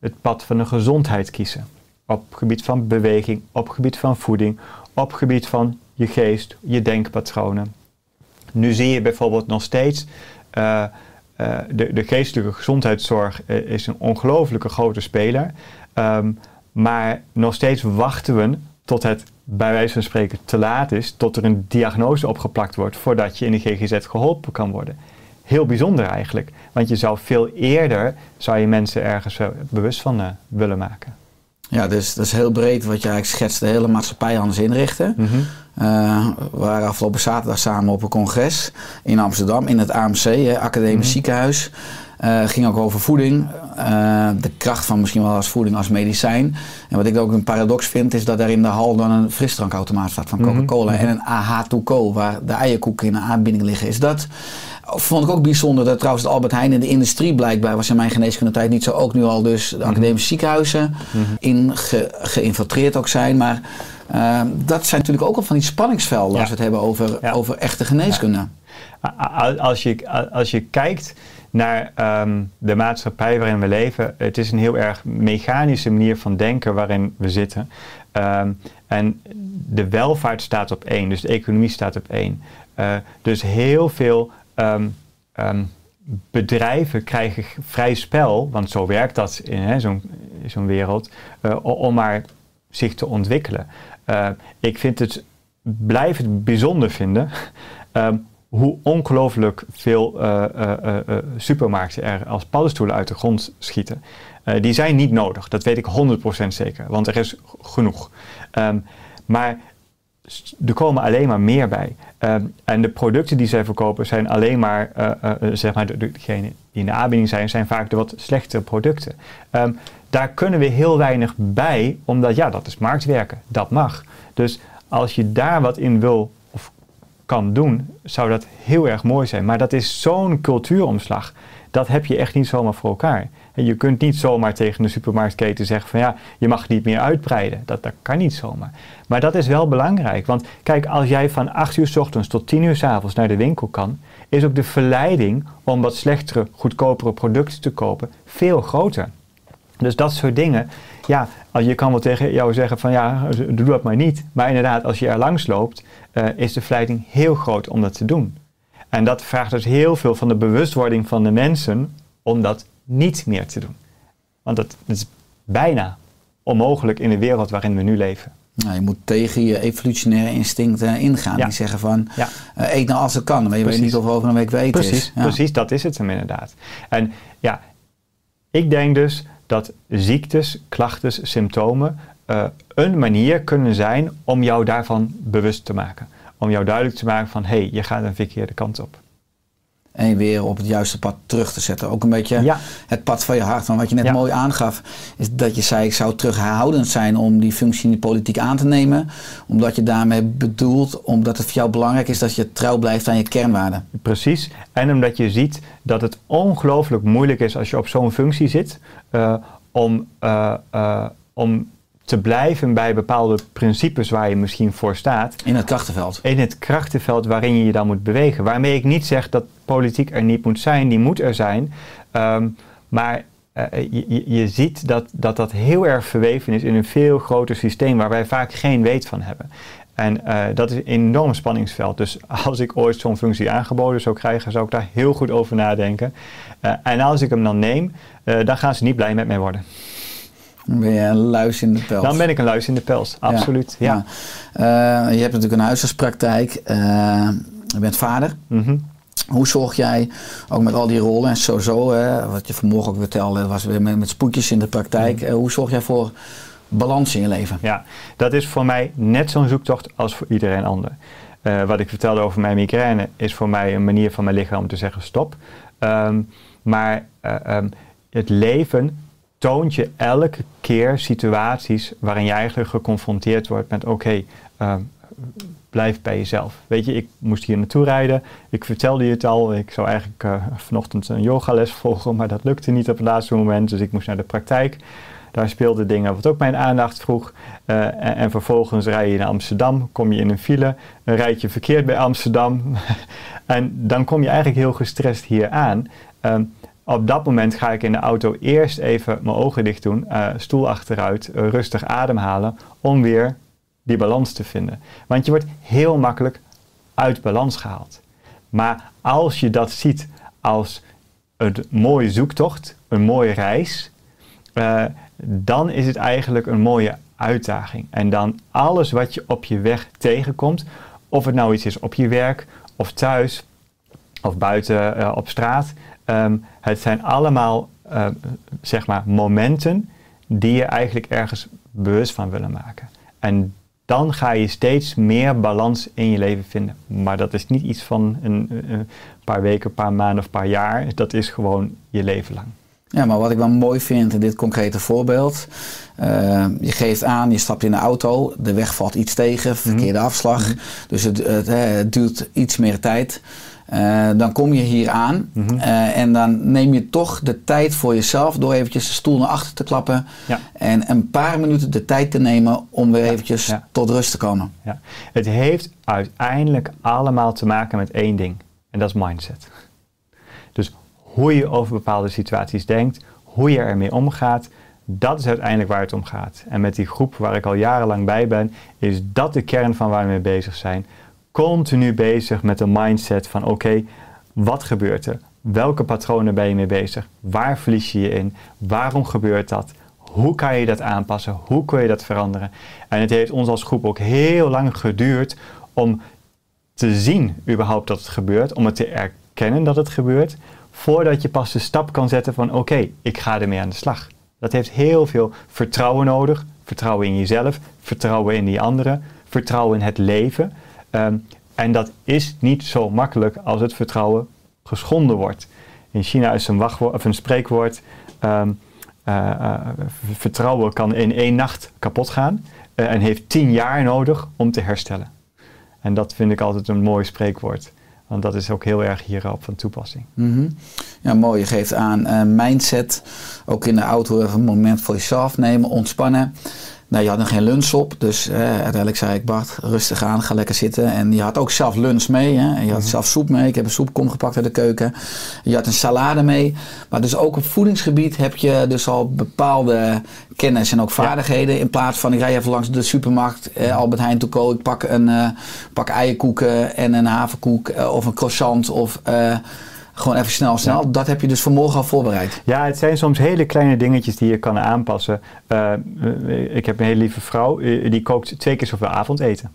het pad van de gezondheid kiezen. Op gebied van beweging, op gebied van voeding, op gebied van je geest, je denkpatronen. Nu zie je bijvoorbeeld nog steeds uh, de, de, geestelijke gezondheidszorg is een ongelooflijke grote speler. Um, maar nog steeds wachten we tot het bij wijze van spreken te laat is, tot er een diagnose opgeplakt wordt voordat je in de GGZ geholpen kan worden. Heel bijzonder eigenlijk, want je zou veel eerder zou je mensen ergens bewust van uh, willen maken. Ja, dus dat is heel breed wat je eigenlijk schetst, de hele maatschappij anders inrichten. Mm -hmm. uh, we waren afgelopen zaterdag samen op een congres in Amsterdam, in het AMC, hè, Academisch mm -hmm. Ziekenhuis. Uh, ging ook over voeding. Uh, de kracht van misschien wel als voeding als medicijn. En wat ik ook een paradox vind, is dat er in de hal dan een frisdrankautomaat staat van Coca-Cola. Mm -hmm. En een AH2Co, waar de eierkoeken in de aanbieding liggen. Is dat, vond ik ook bijzonder, dat trouwens Albert Heijn in de industrie blijkbaar, was in mijn geneeskundetijd niet zo, ook nu al dus de academische ziekenhuizen in ge, geïnfiltreerd ook zijn. Maar uh, dat zijn natuurlijk ook al van die spanningsvelden ja. als we het hebben over, ja. over echte geneeskunde. Ja. Als, je, als je kijkt naar um, de maatschappij waarin we leven. Het is een heel erg mechanische manier van denken waarin we zitten. Um, en de welvaart staat op één, dus de economie staat op één. Uh, dus heel veel um, bedrijven krijgen vrij spel, want zo werkt dat in zo'n zo wereld, uh, om maar zich te ontwikkelen. Uh, ik vind het, blijf het bijzonder vinden (laughs) hoe ongelooflijk veel uh, uh, uh, supermarkten er als paddenstoelen uit de grond schieten. die zijn niet nodig, dat weet ik 100% zeker, want er is genoeg. Um, maar er komen alleen maar meer bij. Ehm, en de producten die zij verkopen zijn alleen maar, eh, eh, eh, zeg maar, de- de- degene die in de aanbieding zijn, zijn vaak de wat slechtere producten. Ehm, daar kunnen we heel weinig bij, omdat ja, dat is marktwerken, dat mag. Dus als je daar wat in wil kan doen, zou dat heel erg mooi zijn. Maar dat is zo'n cultuuromslag. Dat heb je echt niet zomaar voor elkaar. En je kunt niet zomaar tegen de supermarktketen zeggen van ja, je mag niet meer uitbreiden. Dat, dat kan niet zomaar. Maar dat is wel belangrijk. Want kijk, als jij van 8 uur s ochtends tot 10 uur s avonds naar de winkel kan, is ook de verleiding om wat slechtere, goedkopere producten te kopen veel groter. Dus dat soort dingen, ja, je kan wel tegen jou zeggen van ja, doe dat maar niet. Maar inderdaad, als je er langs loopt, eh, is de verleiding heel groot om dat te doen. En dat vraagt dus heel veel van de bewustwording van de mensen om dat niet meer te doen. Want dat is bijna onmogelijk in de wereld waarin we nu leven. Nou, je moet tegen je evolutionaire instincten ingaan. Ja. Die zeggen van, Ja. eh, eet nou als het kan. Maar je weet niet of er over een week weer eten Precies, is. Ja. precies, dat is het hem inderdaad. En ja, ik denk dus dat ziektes, klachten, symptomen eh, een manier kunnen zijn om jou daarvan bewust te maken. Om jou duidelijk te maken van, hé, hey, je gaat een verkeerde kant op. En je weer op het juiste pad terug te zetten. Ook een beetje Ja. het pad van je hart. Want wat je net Ja. mooi aangaf, is dat je zei: ik zou terughoudend zijn om die functie in de politiek aan te nemen. Omdat je daarmee bedoelt, omdat het voor jou belangrijk is dat je trouw blijft aan je kernwaarden. Precies. En omdat je ziet dat het ongelooflijk moeilijk is als je op zo'n functie zit, eh, om, eh, om te blijven bij bepaalde principes waar je misschien voor staat. In het krachtenveld. in het krachtenveld waarin je je dan moet bewegen. Waarmee ik niet zeg dat politiek er niet moet zijn, die moet er zijn. Ehm, maar eh, je, ziet dat, dat dat heel erg verweven is in een veel groter systeem waar wij vaak geen weet van hebben. En eh, dat is een enorm spanningsveld. Dus (laughs) als ik ooit zo'n functie aangeboden zou krijgen, zou ik daar heel goed over nadenken. Eh, en als ik hem dan neem, dan gaan ze niet blij met mij worden. Ben je een luis in de pels. Dan ben ik een luis in de pels, absoluut. Ja. Ja. Eh, je hebt natuurlijk een huisartspraktijk. Eh, je bent vader. Mhm. Hoe zorg jij, ook met al die rollen en sowieso, hè, wat je vanmorgen ook vertelde, was weer met, met spoedjes in de praktijk. Mhm. Eh, hoe zorg jij voor balans in je leven? Ja, dat is voor mij net zo'n zoektocht als voor iedereen ander. Wat ik vertelde over mijn migraine is voor mij een manier van mijn lichaam om te zeggen stop. Ehm, maar eh, ehm, het leven toont je elke keer situaties waarin je eigenlijk geconfronteerd wordt met oké, ehm, blijf bij jezelf. Weet je, ik moest hier naartoe rijden. Ik vertelde je het al. Ik zou eigenlijk eh, vanochtend een yogales (laughs) volgen, maar dat lukte niet op het laatste moment. Dus ik moest naar de praktijk. Daar speelden dingen wat ook mijn aandacht vroeg. Eh, en, en vervolgens rij je naar Amsterdam, kom je in een file, dan rijd je verkeerd bij Amsterdam. (laughs) en dan kom je eigenlijk heel gestrest hier aan. Ehm, op dat moment ga ik in de auto eerst even mijn ogen dicht doen, eh, stoel achteruit, eh, rustig ademhalen, om weer die balans te vinden. Want je wordt heel makkelijk uit balans gehaald. Maar als je dat ziet als een mooie zoektocht, een mooie reis, eh, dan is het eigenlijk een mooie uitdaging. En dan alles wat je op je weg tegenkomt, of het nou iets is op je werk, of thuis, of buiten op straat, ehm, het zijn allemaal eh, zeg maar momenten die je eigenlijk ergens bewust van willen maken. En dan ga je steeds meer balans in je leven vinden. Maar dat is niet iets van een, een paar weken, een paar maanden of een paar jaar. Dat is gewoon je leven lang. Ja, maar wat ik wel mooi vind in dit concrete voorbeeld. eh, je geeft aan, je stapt in de auto, de weg valt iets tegen, verkeerde afslag. Dus het, het, het duurt iets meer tijd. Eh, dan kom je hier aan eh, en dan neem je toch de tijd voor jezelf door eventjes de stoel naar achter te klappen. Ja. En een paar minuten de tijd te nemen om weer eventjes ja. tot rust te komen. Ja. Het heeft uiteindelijk allemaal te maken met één ding. En dat is mindset. Dus hoe je over bepaalde situaties denkt, hoe je ermee omgaat, dat is uiteindelijk waar het om gaat. En met die groep waar ik al jarenlang bij ben, is dat de kern van waar we mee bezig zijn. Continu bezig met de mindset van oké, wat gebeurt er? Welke patronen ben je mee bezig? Waar verlies je je in? Waarom gebeurt dat? Hoe kan je dat aanpassen? Hoe kun je dat veranderen? En het heeft ons als groep ook heel lang geduurd om te zien überhaupt dat het gebeurt, om het te erkennen dat het gebeurt, voordat je pas de stap kan zetten van oké, ik ga ermee aan de slag. Dat heeft heel veel vertrouwen nodig, vertrouwen in jezelf, vertrouwen in die anderen, vertrouwen in het leven. Ehm, en dat is niet zo makkelijk als het vertrouwen geschonden wordt. In China is een, wachtwoord, of een spreekwoord: ehm, eh, eh, vertrouwen kan in één nacht kapot gaan eh, en heeft tien jaar nodig om te herstellen. En dat vind ik altijd een mooi spreekwoord. Want dat is ook heel erg hierop van toepassing. Mhm. Ja, mooi. Je geeft aan mindset. Ook in de auto even een moment voor jezelf nemen, ontspannen. Nou, je had nog geen lunch op, dus eh, uiteindelijk zei ik Bart, rustig aan, ga lekker zitten. En je had ook zelf lunch mee, hè? en je had zelf soep mee. Ik heb een soepkom gepakt uit de keuken. Je had een salade mee. Maar dus ook op voedingsgebied heb je dus al bepaalde kennis en ook vaardigheden. In plaats van ik rij even langs de supermarkt, eh, Albert Heijn Toco, ik pak een eh, pak eierkoeken en een haverkoek eh, of een croissant of... eh, gewoon even snel, snel. Dat heb je dus vanmorgen al voorbereid. Ja, het zijn soms hele kleine dingetjes die je kan aanpassen. Eh, ik heb een hele lieve vrouw, eh, die kookt twee keer zoveel avondeten.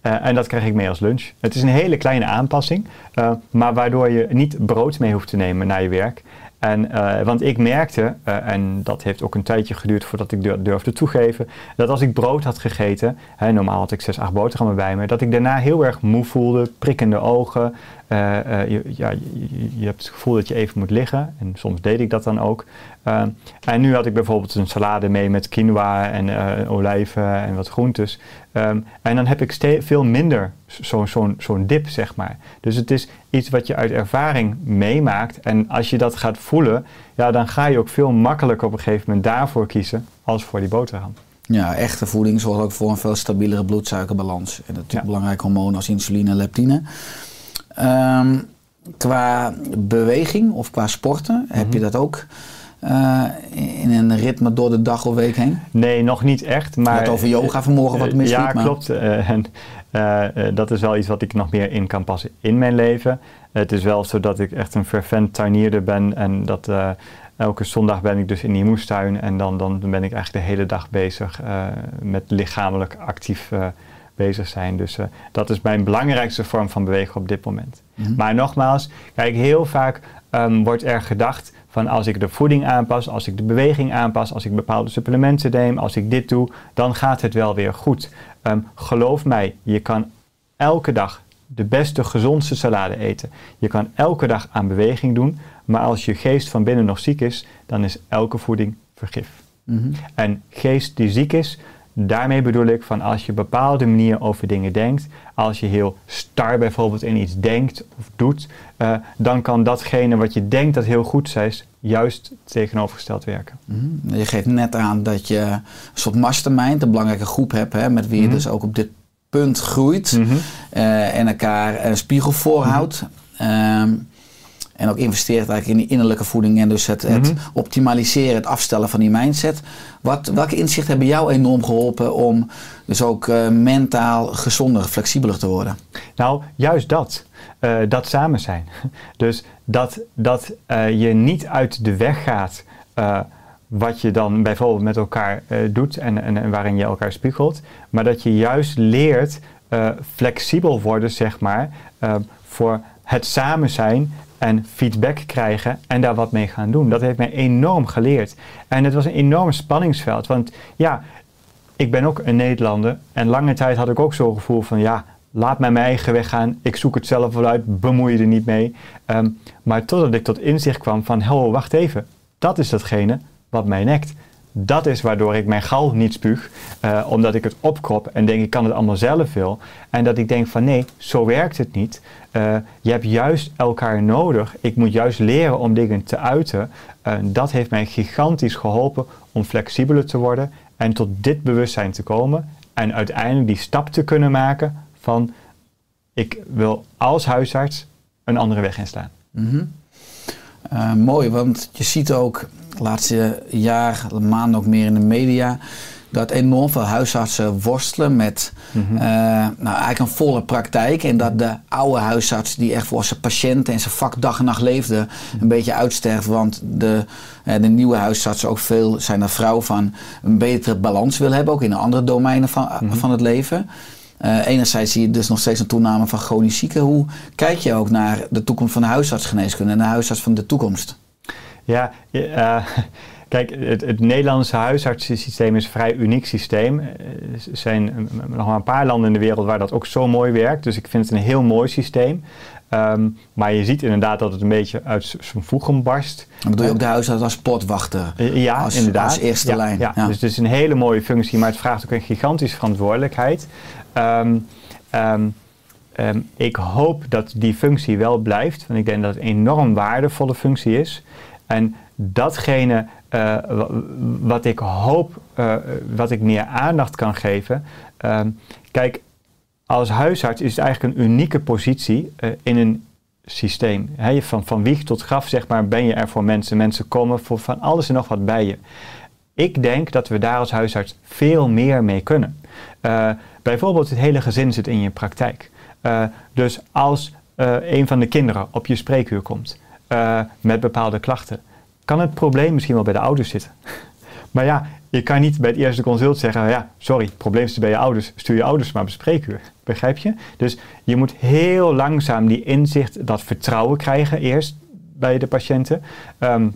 Eh, en dat krijg ik mee als lunch. Het is een hele kleine aanpassing, eh, maar waardoor je niet brood mee hoeft te nemen naar je werk. En, eh, want ik merkte, eh, en dat heeft ook een tijdje geduurd voordat ik dur- durfde toegeven, dat als ik brood had gegeten, hè, normaal had ik 6, 8 boterhammen bij me, dat ik daarna heel erg moe voelde, prikkende ogen. Eh, eh, je, ja, je, je hebt het gevoel dat je even moet liggen en soms deed ik dat dan ook. Eh, en nu had ik bijvoorbeeld een salade mee met quinoa en olijven en wat groentes. En dan heb ik veel minder zo'n zo'n zo'n dip, zeg maar. Dus het is iets wat je uit ervaring meemaakt. En als je dat gaat voelen, ja, dan ga je ook veel makkelijker op een gegeven moment daarvoor kiezen als voor die boterham. Ja, echte voeding zorgt ook voor een veel stabielere bloedsuikerbalans. En natuurlijk Ja. belangrijke hormonen als insuline en leptine. Ehm, qua beweging of qua sporten, heb Mhm. je dat ook eh, in een ritme door de dag of week heen? Nee, nog niet echt. Je Maar, had over yoga vanmorgen wat Eh, misliep. Ja, maar- klopt. Eh, (laughs) en, dat is wel iets wat ik nog meer in kan passen in mijn leven. het is wel zo dat ik echt een fervent tuinierder ben. En dat elke zondag ben ik dus in die moestuin. En dan, dan ben ik eigenlijk de hele dag bezig met lichamelijk actief bezig zijn. Dus eh, dat is mijn belangrijkste vorm van bewegen op dit moment. Mhm. Maar nogmaals, kijk, heel vaak ehm, wordt er gedacht van als ik de voeding aanpas, als ik de beweging aanpas, als ik bepaalde supplementen neem, als ik dit doe, dan gaat het wel weer goed. Ehm, geloof mij, je kan elke dag de beste, gezondste salade eten. Je kan elke dag aan beweging doen, maar als je geest van binnen nog ziek is, dan is elke voeding vergif. Mhm. En geest die ziek is, daarmee bedoel ik van als je op bepaalde manier over dingen denkt, als je heel star bijvoorbeeld in iets denkt of doet, eh, dan kan datgene wat je denkt dat heel goed is, juist tegenovergesteld werken. Mhm. Je geeft net aan dat je een soort mastermind, een belangrijke groep hebt, hè, met wie je Mhm. dus ook op dit punt groeit eh, en elkaar een spiegel voorhoudt. Ehm, en ook investeert eigenlijk in die innerlijke voeding en dus het, het Mhm. optimaliseren, het afstellen van die mindset. Wat, welke inzichten hebben jou enorm geholpen om dus ook eh, mentaal gezonder, flexibeler te worden? Nou, juist dat. Eh, dat samen zijn. (laughs) Dus dat, dat eh, je niet uit de weg gaat wat je dan bijvoorbeeld met elkaar doet en, en, en waarin je elkaar spiegelt. Maar dat je juist leert flexibel worden, zeg maar, voor het samen zijn en feedback krijgen en daar wat mee gaan doen. Dat heeft mij enorm geleerd. En het was een enorm spanningsveld. Want ja, ik ben ook een Nederlander en lange tijd had ik ook zo'n gevoel van ja, laat mij mijn eigen weg gaan, ik zoek het zelf wel uit, bemoei je er niet mee. Ehm, maar totdat ik tot inzicht kwam van, ho, wacht even, dat is datgene wat mij nekt. Dat is waardoor ik mijn gal niet spuug, eh, omdat ik het opkrop en denk ik kan het allemaal zelf wel. En dat ik denk van nee, zo werkt het niet. Eh, je hebt juist elkaar nodig. Ik moet juist leren om dingen te uiten. Dat heeft mij gigantisch geholpen om flexibeler te worden en tot dit bewustzijn te komen. En uiteindelijk die stap te kunnen maken van ik wil als huisarts een andere weg inslaan. Mhm. Eh, mooi, want je ziet ook laatste jaar, maanden ook meer in de media, dat enorm veel huisartsen worstelen met Mhm. eh, nou, eigenlijk een volle praktijk. En dat de oude huisarts die echt voor zijn patiënten en zijn vak dag en nacht leefde, een beetje uitsterft. Want de, eh, de nieuwe huisartsen ook veel zijn er vrouw van een betere balans willen hebben, ook in andere domeinen van, van het leven. Eh, enerzijds zie je dus nog steeds een toename van chronisch zieken. Hoe kijk je ook naar de toekomst van de huisartsgeneeskunde en de huisarts van de toekomst? Ja, eh, (laughs) kijk, het, het Nederlandse huisartsensysteem is een vrij uniek systeem. Eh, Er zijn eh, nog maar een paar landen in de wereld waar dat ook zo mooi werkt. Dus ik vind het een heel mooi systeem. Ehm, maar je ziet inderdaad dat het een beetje uit zijn voegen barst. Dan bedoel je ook de huisarts als potwachter? Eh, Ja, Als- inderdaad. als eerste ja, lijn, Ja. ja. Dus het is een hele mooie functie, maar het vraagt ook een gigantische verantwoordelijkheid. Ehm, ehm, ik hoop dat die functie wel blijft, want ik denk dat het een enorm waardevolle functie is. En datgene eh, wa- wat ik hoop, eh, wat ik meer aandacht kan geven. ehm, kijk, als huisarts is het eigenlijk een unieke positie eh, in een systeem. Hè, je van, van wieg tot graf, zeg maar, ben je er voor mensen. Mensen komen voor van alles en nog wat bij je. Ik denk dat we daar als huisarts veel meer mee kunnen. Bijvoorbeeld het hele gezin zit in je praktijk. Dus als een van de kinderen op je spreekuur komt eh, met bepaalde klachten, kan het probleem misschien wel bij de ouders zitten. (laughs) Maar ja, je kan niet bij het eerste consult zeggen, ja, sorry, het probleem zit bij je ouders, stuur je ouders maar op een spreekuur. Begrijp je? Dus je moet heel langzaam die inzicht, dat vertrouwen krijgen eerst bij de patiënten. Ehm,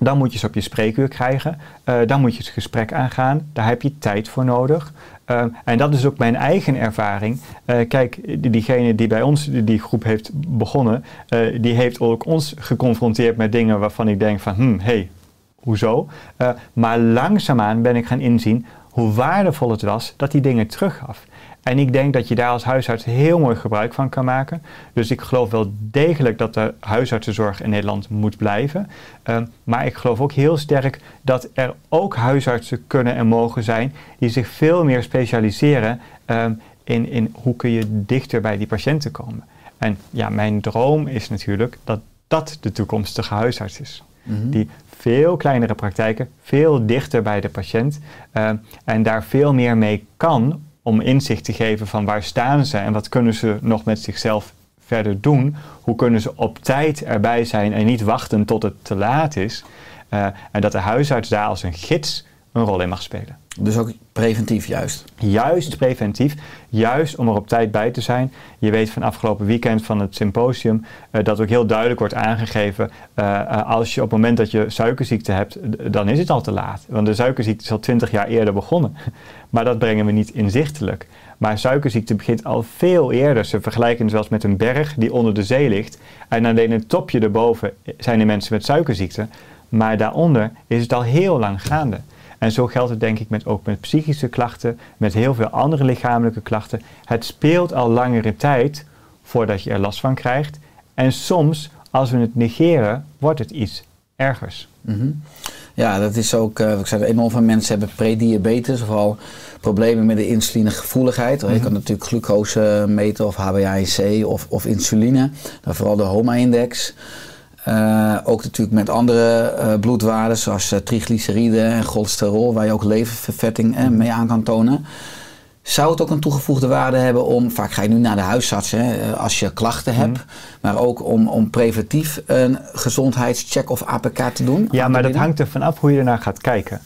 dan moet je ze op je spreekuur krijgen. Eh, dan moet je het gesprek aangaan. Daar heb je tijd voor nodig. Ehm, en dat is ook mijn eigen ervaring. Eh, kijk, die- diegene die bij ons die, groep heeft begonnen, eh, die heeft ook ons geconfronteerd met dingen waarvan ik denk van, hm, hey, hoezo? Eh, maar langzaamaan ben ik gaan inzien hoe waardevol het was dat die dingen teruggaf. En ik denk dat je daar als huisarts heel mooi gebruik van kan maken. Dus ik geloof wel degelijk dat de huisartsenzorg in Nederland moet blijven. Ehm, maar ik geloof ook heel sterk dat er ook huisartsen kunnen en mogen zijn die zich veel meer specialiseren ehm, in, in hoe kun je dichter bij die patiënten komen. En ja, mijn droom is natuurlijk dat dat de toekomstige huisarts is. Mhm. Die veel kleinere praktijken, veel dichter bij de patiënt ehm, en daar veel meer mee kan om inzicht te geven van waar staan ze en wat kunnen ze nog met zichzelf verder doen. Hoe kunnen ze op tijd erbij zijn en niet wachten tot het te laat is. Eh, en dat de huisarts daar als een gids een rol in mag spelen. Dus ook preventief juist. Juist preventief, juist om er op tijd bij te zijn. Je weet van afgelopen weekend van het symposium eh, dat ook heel duidelijk wordt aangegeven. eh, eh, als je op het moment dat je suikerziekte hebt, dan is het al te laat. Want de suikerziekte is al twintig jaar eerder begonnen. (laughs) Maar dat brengen we niet inzichtelijk. Maar suikerziekte begint al veel eerder. Ze vergelijken het zelfs met een berg die onder de zee ligt. En alleen het topje erboven zijn er mensen met suikerziekte. Maar daaronder is het al heel lang gaande. En zo geldt het denk ik met, ook met psychische klachten, met heel veel andere lichamelijke klachten. Het speelt al langere tijd voordat je er last van krijgt. En soms, als we het negeren, wordt het iets ergers. Mhm. Ja, dat is ook, eh, ik zei, enorm veel mensen hebben prediabetes, of al problemen met de insulinegevoeligheid. Je Mhm. kan natuurlijk glucose meten of HbA1c of, of insuline, dan vooral de HOMA-index. Eh, ook natuurlijk met andere eh, bloedwaarden zoals eh, triglyceride en cholesterol, waar je ook leververvetting eh, mee aan kan tonen. Zou het ook een toegevoegde waarde hebben om, vaak ga je nu naar de huisarts hè, als je klachten hebt, Mhm. maar ook om, om preventief een gezondheidscheck of APK te doen? Ja, maar dat hangt er vanaf hoe je ernaar gaat kijken.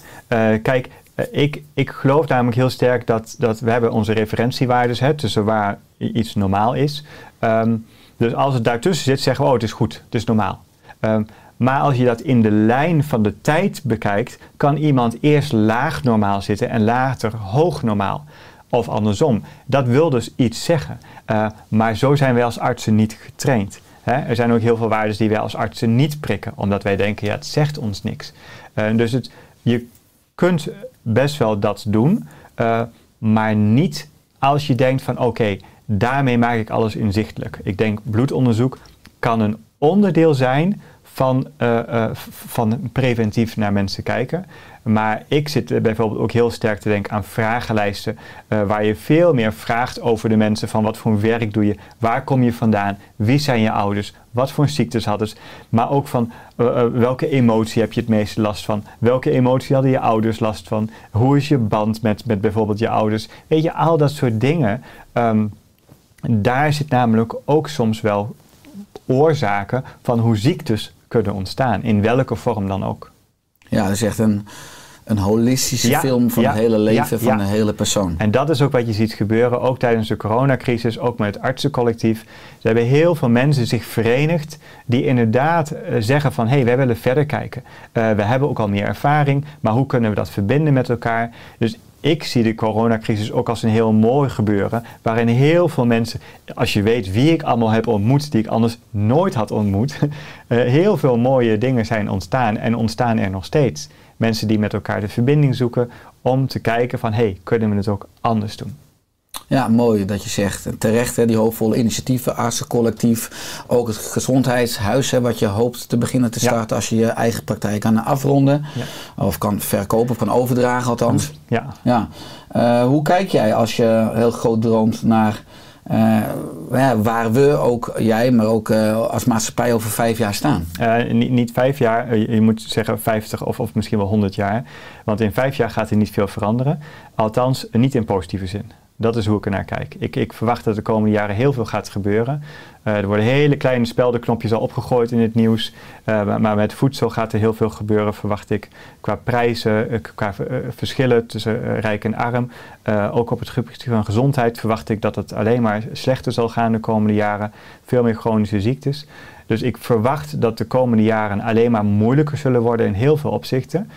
Kijk, ik, ik geloof namelijk heel sterk dat, dat we hebben onze referentiewaardes, hè, tussen waar iets normaal is. Ehm, dus als het daartussen zit, zeggen we, oh, het is goed, het is normaal. Ehm, maar als je dat in de lijn van de tijd bekijkt, kan iemand eerst laag normaal zitten en later hoog normaal. Of andersom. Dat wil dus iets zeggen. Eh, maar zo zijn wij als artsen niet getraind. Hè? Er zijn ook heel veel waarden die wij als artsen niet prikken, omdat wij denken, ja, het zegt ons niks. Eh, dus het, je kunt best wel dat doen, eh, maar niet als je denkt van, oké, daarmee maak ik alles inzichtelijk. Ik denk, bloedonderzoek kan een onderdeel zijn van, eh, eh, van preventief naar mensen kijken. Maar ik zit bijvoorbeeld ook heel sterk te denken aan vragenlijsten, eh, waar je veel meer vraagt over de mensen van wat voor werk doe je, waar kom je vandaan, wie zijn je ouders, wat voor ziektes hadden ze, maar ook van welke emotie heb je het meeste last van, welke emotie hadden je ouders last van, hoe is je band met, met bijvoorbeeld je ouders, weet je, al dat soort dingen. ehm, daar zit namelijk ook soms wel oorzaken van hoe ziektes kunnen ontstaan, in welke vorm dan ook. Ja, dat is echt een, een holistische Ja, film van ja, het hele leven ja, van de hele persoon. En dat is ook wat je ziet gebeuren, ook tijdens de coronacrisis, ook met het artsencollectief. Er hebben heel veel mensen zich verenigd die inderdaad eh, zeggen van hé, hey, wij willen verder kijken. Eh, we hebben ook al meer ervaring, maar hoe kunnen we dat verbinden met elkaar? Dus ik zie de coronacrisis ook als een heel mooi gebeuren, waarin heel veel mensen, als je weet wie ik allemaal heb ontmoet, die ik anders nooit had ontmoet, (laughs) eh, heel veel mooie dingen zijn ontstaan en ontstaan er nog steeds. Mensen die met elkaar de verbinding zoeken om te kijken van hé, hey, kunnen we het ook anders doen? Ja, mooi dat je zegt. En terecht, hè, die hoopvolle initiatieven, artsencollectief. Ook het gezondheidshuis, hè, wat je hoopt te beginnen te Ja. starten als je je eigen praktijk kan afronden. Of kan verkopen of kan overdragen althans. Ja, Ja. Eh, hoe kijk jij als je heel groot droomt naar eh, ja, waar we ook, jij, maar ook eh, als maatschappij over vijf jaar staan? Eh, niet, niet vijf jaar, eh, je, je moet zeggen 50 of, of misschien wel 100 jaar. Want in vijf jaar gaat er niet veel veranderen. Althans, eh, niet in positieve zin. Dat is hoe ik er naar kijk. Ik, ik verwacht dat de komende jaren heel veel gaat gebeuren. Eh, er worden hele kleine speldenknopjes al opgegooid in het nieuws. Eh, maar, met voedsel gaat er heel veel gebeuren, verwacht ik. Qua prijzen, eh, qua verschillen tussen rijk en arm. Ook op het gebied van gezondheid verwacht ik dat het alleen maar slechter zal gaan de komende jaren. Veel meer chronische ziektes. Dus ik verwacht dat de komende jaren alleen maar moeilijker zullen worden in heel veel opzichten.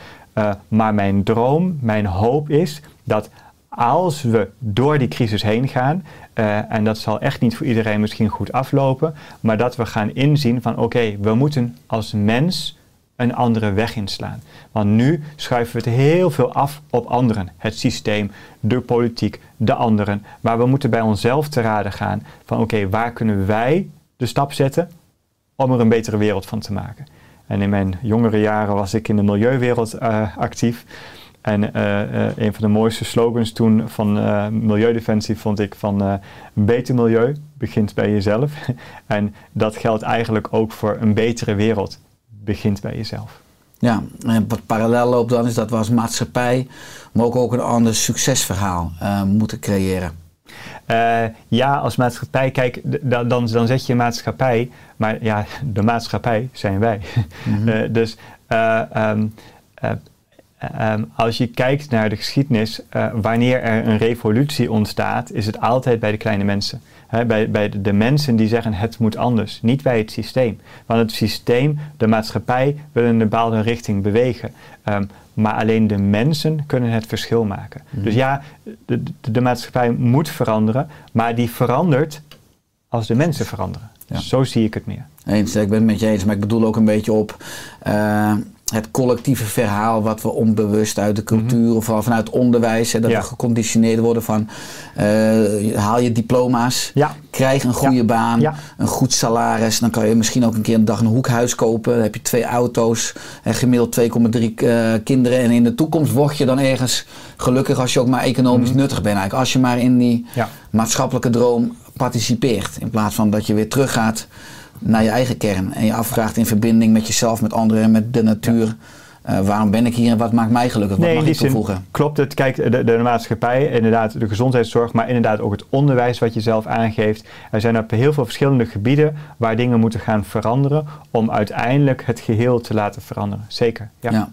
Maar mijn droom, mijn hoop is dat als we door die crisis heen gaan, eh, en dat zal echt niet voor iedereen misschien goed aflopen, maar dat we gaan inzien van oké, we moeten als mens een andere weg inslaan. Want nu schuiven we het heel veel af op anderen. Het systeem, de politiek, de anderen. Maar we moeten bij onszelf te raden gaan van oké, waar kunnen wij de stap zetten om er een betere wereld van te maken. En in mijn jongere jaren was ik in de milieuwereld eh, actief. En eh, eh, een van de mooiste slogans toen van eh, Milieudefensie vond ik van een beter milieu begint bij jezelf. (laughs) en dat geldt eigenlijk ook voor een betere wereld begint bij jezelf. Ja, en wat parallel loopt dan is dat we als maatschappij, maar ook, ook een ander succesverhaal moeten creëren. Ja, als maatschappij, kijk, dan, dan, zet je maatschappij, maar ja, de maatschappij zijn wij. (laughs) Eh, dus eh, ehm, als je kijkt naar de geschiedenis, eh, wanneer er een revolutie ontstaat, is het altijd bij de kleine mensen. Bij bij de, de mensen die zeggen het moet anders, niet bij het systeem. Want het systeem, de maatschappij, wil in een bepaalde richting bewegen. Ehm, maar alleen de mensen kunnen het verschil maken. Dus ja, de, de, de maatschappij moet veranderen, maar die verandert als de mensen veranderen. Ja. Zo zie ik het meer. Eens, ik ben het met je eens, maar ik bedoel ook een beetje op eh, het collectieve verhaal wat we onbewust uit de cultuur of vanuit onderwijs, hè, dat Ja. we geconditioneerd worden van eh, haal je diploma's, Ja. krijg een goede Ja. baan, een goed salaris, dan kan je misschien ook een keer een dag een hoekhuis kopen, dan heb je twee auto's, en gemiddeld 2,3 eh, kinderen en in de toekomst word je dan ergens gelukkig als je ook maar economisch nuttig bent eigenlijk. Als je maar in die Mhm. Maatschappelijke droom participeert. In plaats van dat je weer teruggaat naar je eigen kern. En je afvraagt in verbinding met jezelf, met anderen en met de natuur. eh, waarom ben ik hier en wat maakt mij gelukkig? Wat Nee, mag ik toevoegen? klopt het. Kijk, de, de maatschappij, inderdaad de gezondheidszorg, maar inderdaad ook het onderwijs wat je zelf aangeeft. Er zijn op heel veel verschillende gebieden waar dingen moeten gaan veranderen om uiteindelijk het geheel te laten veranderen. Zeker, ja. Ja.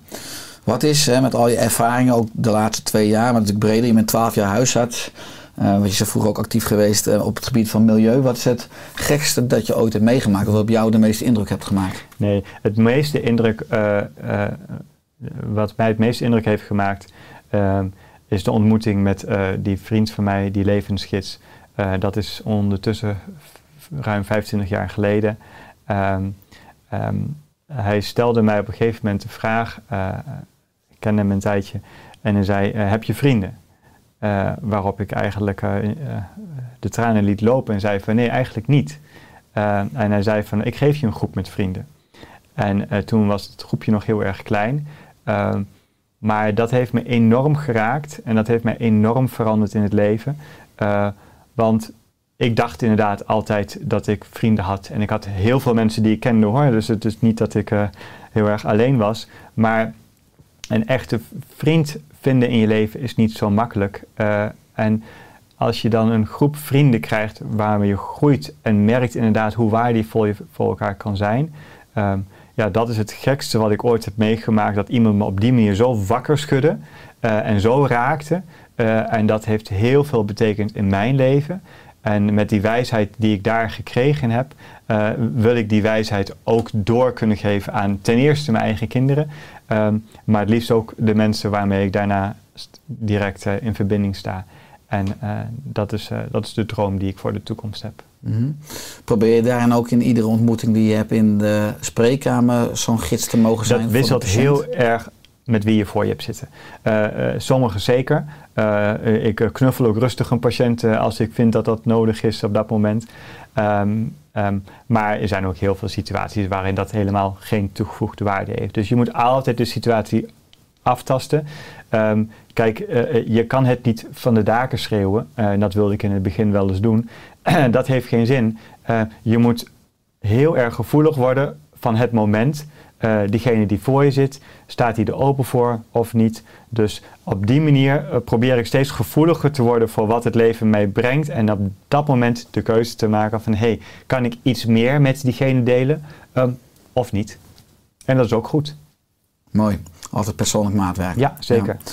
Wat is hè, met al je ervaringen, ook de laatste twee jaar, maar natuurlijk breder, je bent 12 jaar huisarts. Eh want je bent vroeger ook actief geweest eh, op het gebied van milieu. Wat is het gekste dat je ooit hebt meegemaakt? Of wat op jou de meeste indruk hebt gemaakt? Nee, het meeste indruk, eh, wat mij het meeste indruk heeft gemaakt, is de ontmoeting met die vriend van mij, die levensgids. Dat is ondertussen ruim 25 jaar geleden. Ehm, ehm, hij stelde mij op een gegeven moment de vraag, eh, ik kende hem een tijdje, en hij zei, heb je vrienden? Eh, waarop ik eigenlijk eh, eh, de tranen liet lopen en zei van nee, eigenlijk niet. En hij zei van ik geef je een groep met vrienden. En toen was het groepje nog heel erg klein. Ehm, maar dat heeft me enorm geraakt en dat heeft mij enorm veranderd in het leven. Want ik dacht inderdaad altijd dat ik vrienden had. En ik had heel veel mensen die ik kende hoor. Dus het is niet dat ik heel erg alleen was. Maar een echte vriend vinden in je leven is niet zo makkelijk. Eh, en als je dan een groep vrienden krijgt waarmee je groeit en merkt inderdaad hoe waardevol je voor elkaar kan zijn, ehm, ja, dat is het gekste wat ik ooit heb meegemaakt. Dat iemand me op die manier zo wakker schudde eh, en zo raakte. Eh, en dat heeft heel veel betekend in mijn leven. En met die wijsheid die ik daar gekregen heb, wil ik die wijsheid ook door kunnen geven aan ten eerste mijn eigen kinderen, ehm, maar het liefst ook de mensen waarmee ik daarna direct eh, in verbinding sta. En eh, dat, is, eh, dat is de droom die ik voor de toekomst heb. Mhm. Probeer je daarin ook in iedere ontmoeting die je hebt in de spreekkamer zo'n gids te mogen zijn? Dat wisselt heel erg met wie je voor je hebt zitten. Sommigen zeker. Ik knuffel ook rustig een patiënt als ik vind dat dat nodig is op dat moment. Ehm, ehm, maar er zijn ook heel veel situaties waarin dat helemaal geen toegevoegde waarde heeft. Dus je moet altijd de situatie aftasten. Ehm, kijk, eh, eh, je kan het niet van de daken schreeuwen. Eh, en dat wilde ik in het begin wel eens doen. (clears throat) dat heeft geen zin. Je moet heel erg gevoelig worden van het moment. Eh, diegene die voor je zit, staat hij er open voor of niet? Dus op die manier eh, probeer ik steeds gevoeliger te worden voor wat het leven mij brengt. En op dat moment de keuze te maken van, hey, kan ik iets meer met diegene delen Ehm, of niet? En dat is ook goed. Mooi. Altijd persoonlijk maatwerk. Ja, zeker. Ja.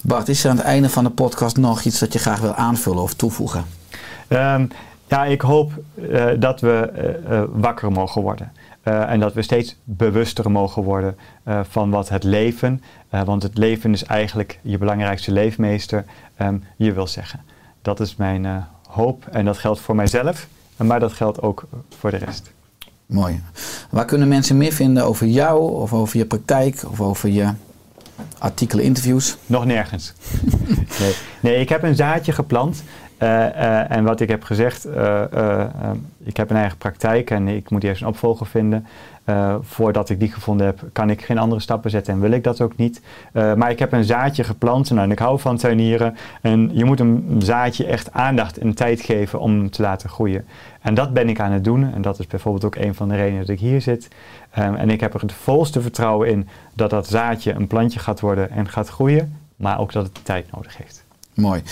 Bart, is er aan het einde van de podcast nog iets dat je graag wil aanvullen of toevoegen? Ehm, ja, ik hoop eh, dat we wakker mogen worden. Eh, en dat we steeds bewuster mogen worden eh, van wat het leven, eh, want het leven is eigenlijk je belangrijkste leefmeester, ehm, je wil zeggen. Dat is mijn hoop en dat geldt voor mijzelf, maar dat geldt ook voor de rest. Mooi. Waar kunnen mensen meer vinden over jou of over je praktijk of over je artikelen, interviews? Nog nergens. (laughs) nee. nee, ik heb een zaadje geplant. Eh, eh, en wat ik heb gezegd, eh, ik heb een eigen praktijk en ik moet eerst een opvolger vinden. Voordat ik die gevonden heb, kan ik geen andere stappen zetten en wil ik dat ook niet. Maar ik heb een zaadje geplant nou, en ik hou van tuinieren. En je moet een zaadje echt aandacht en tijd geven om hem te laten groeien. En dat ben ik aan het doen. En dat is bijvoorbeeld ook een van de redenen dat ik hier zit. Ehm, en ik heb er het volste vertrouwen in dat dat zaadje een plantje gaat worden en gaat groeien. Maar ook dat het tijd nodig heeft. Mooi.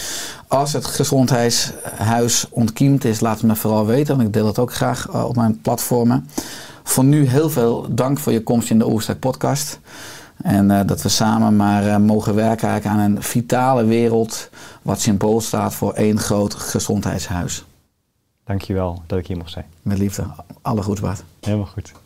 Als het gezondheidshuis ontkiemd is, laat het me vooral weten. Want ik deel dat ook graag eh, op mijn platformen. Voor nu heel veel dank voor je komst in de Oerstek podcast. En eh, dat we samen maar eh, mogen werken aan een vitale wereld. Wat symbool staat voor één groot gezondheidshuis. Dankjewel dat ik hier mocht zijn. Met liefde. Alle goeds, Bart. Helemaal goed.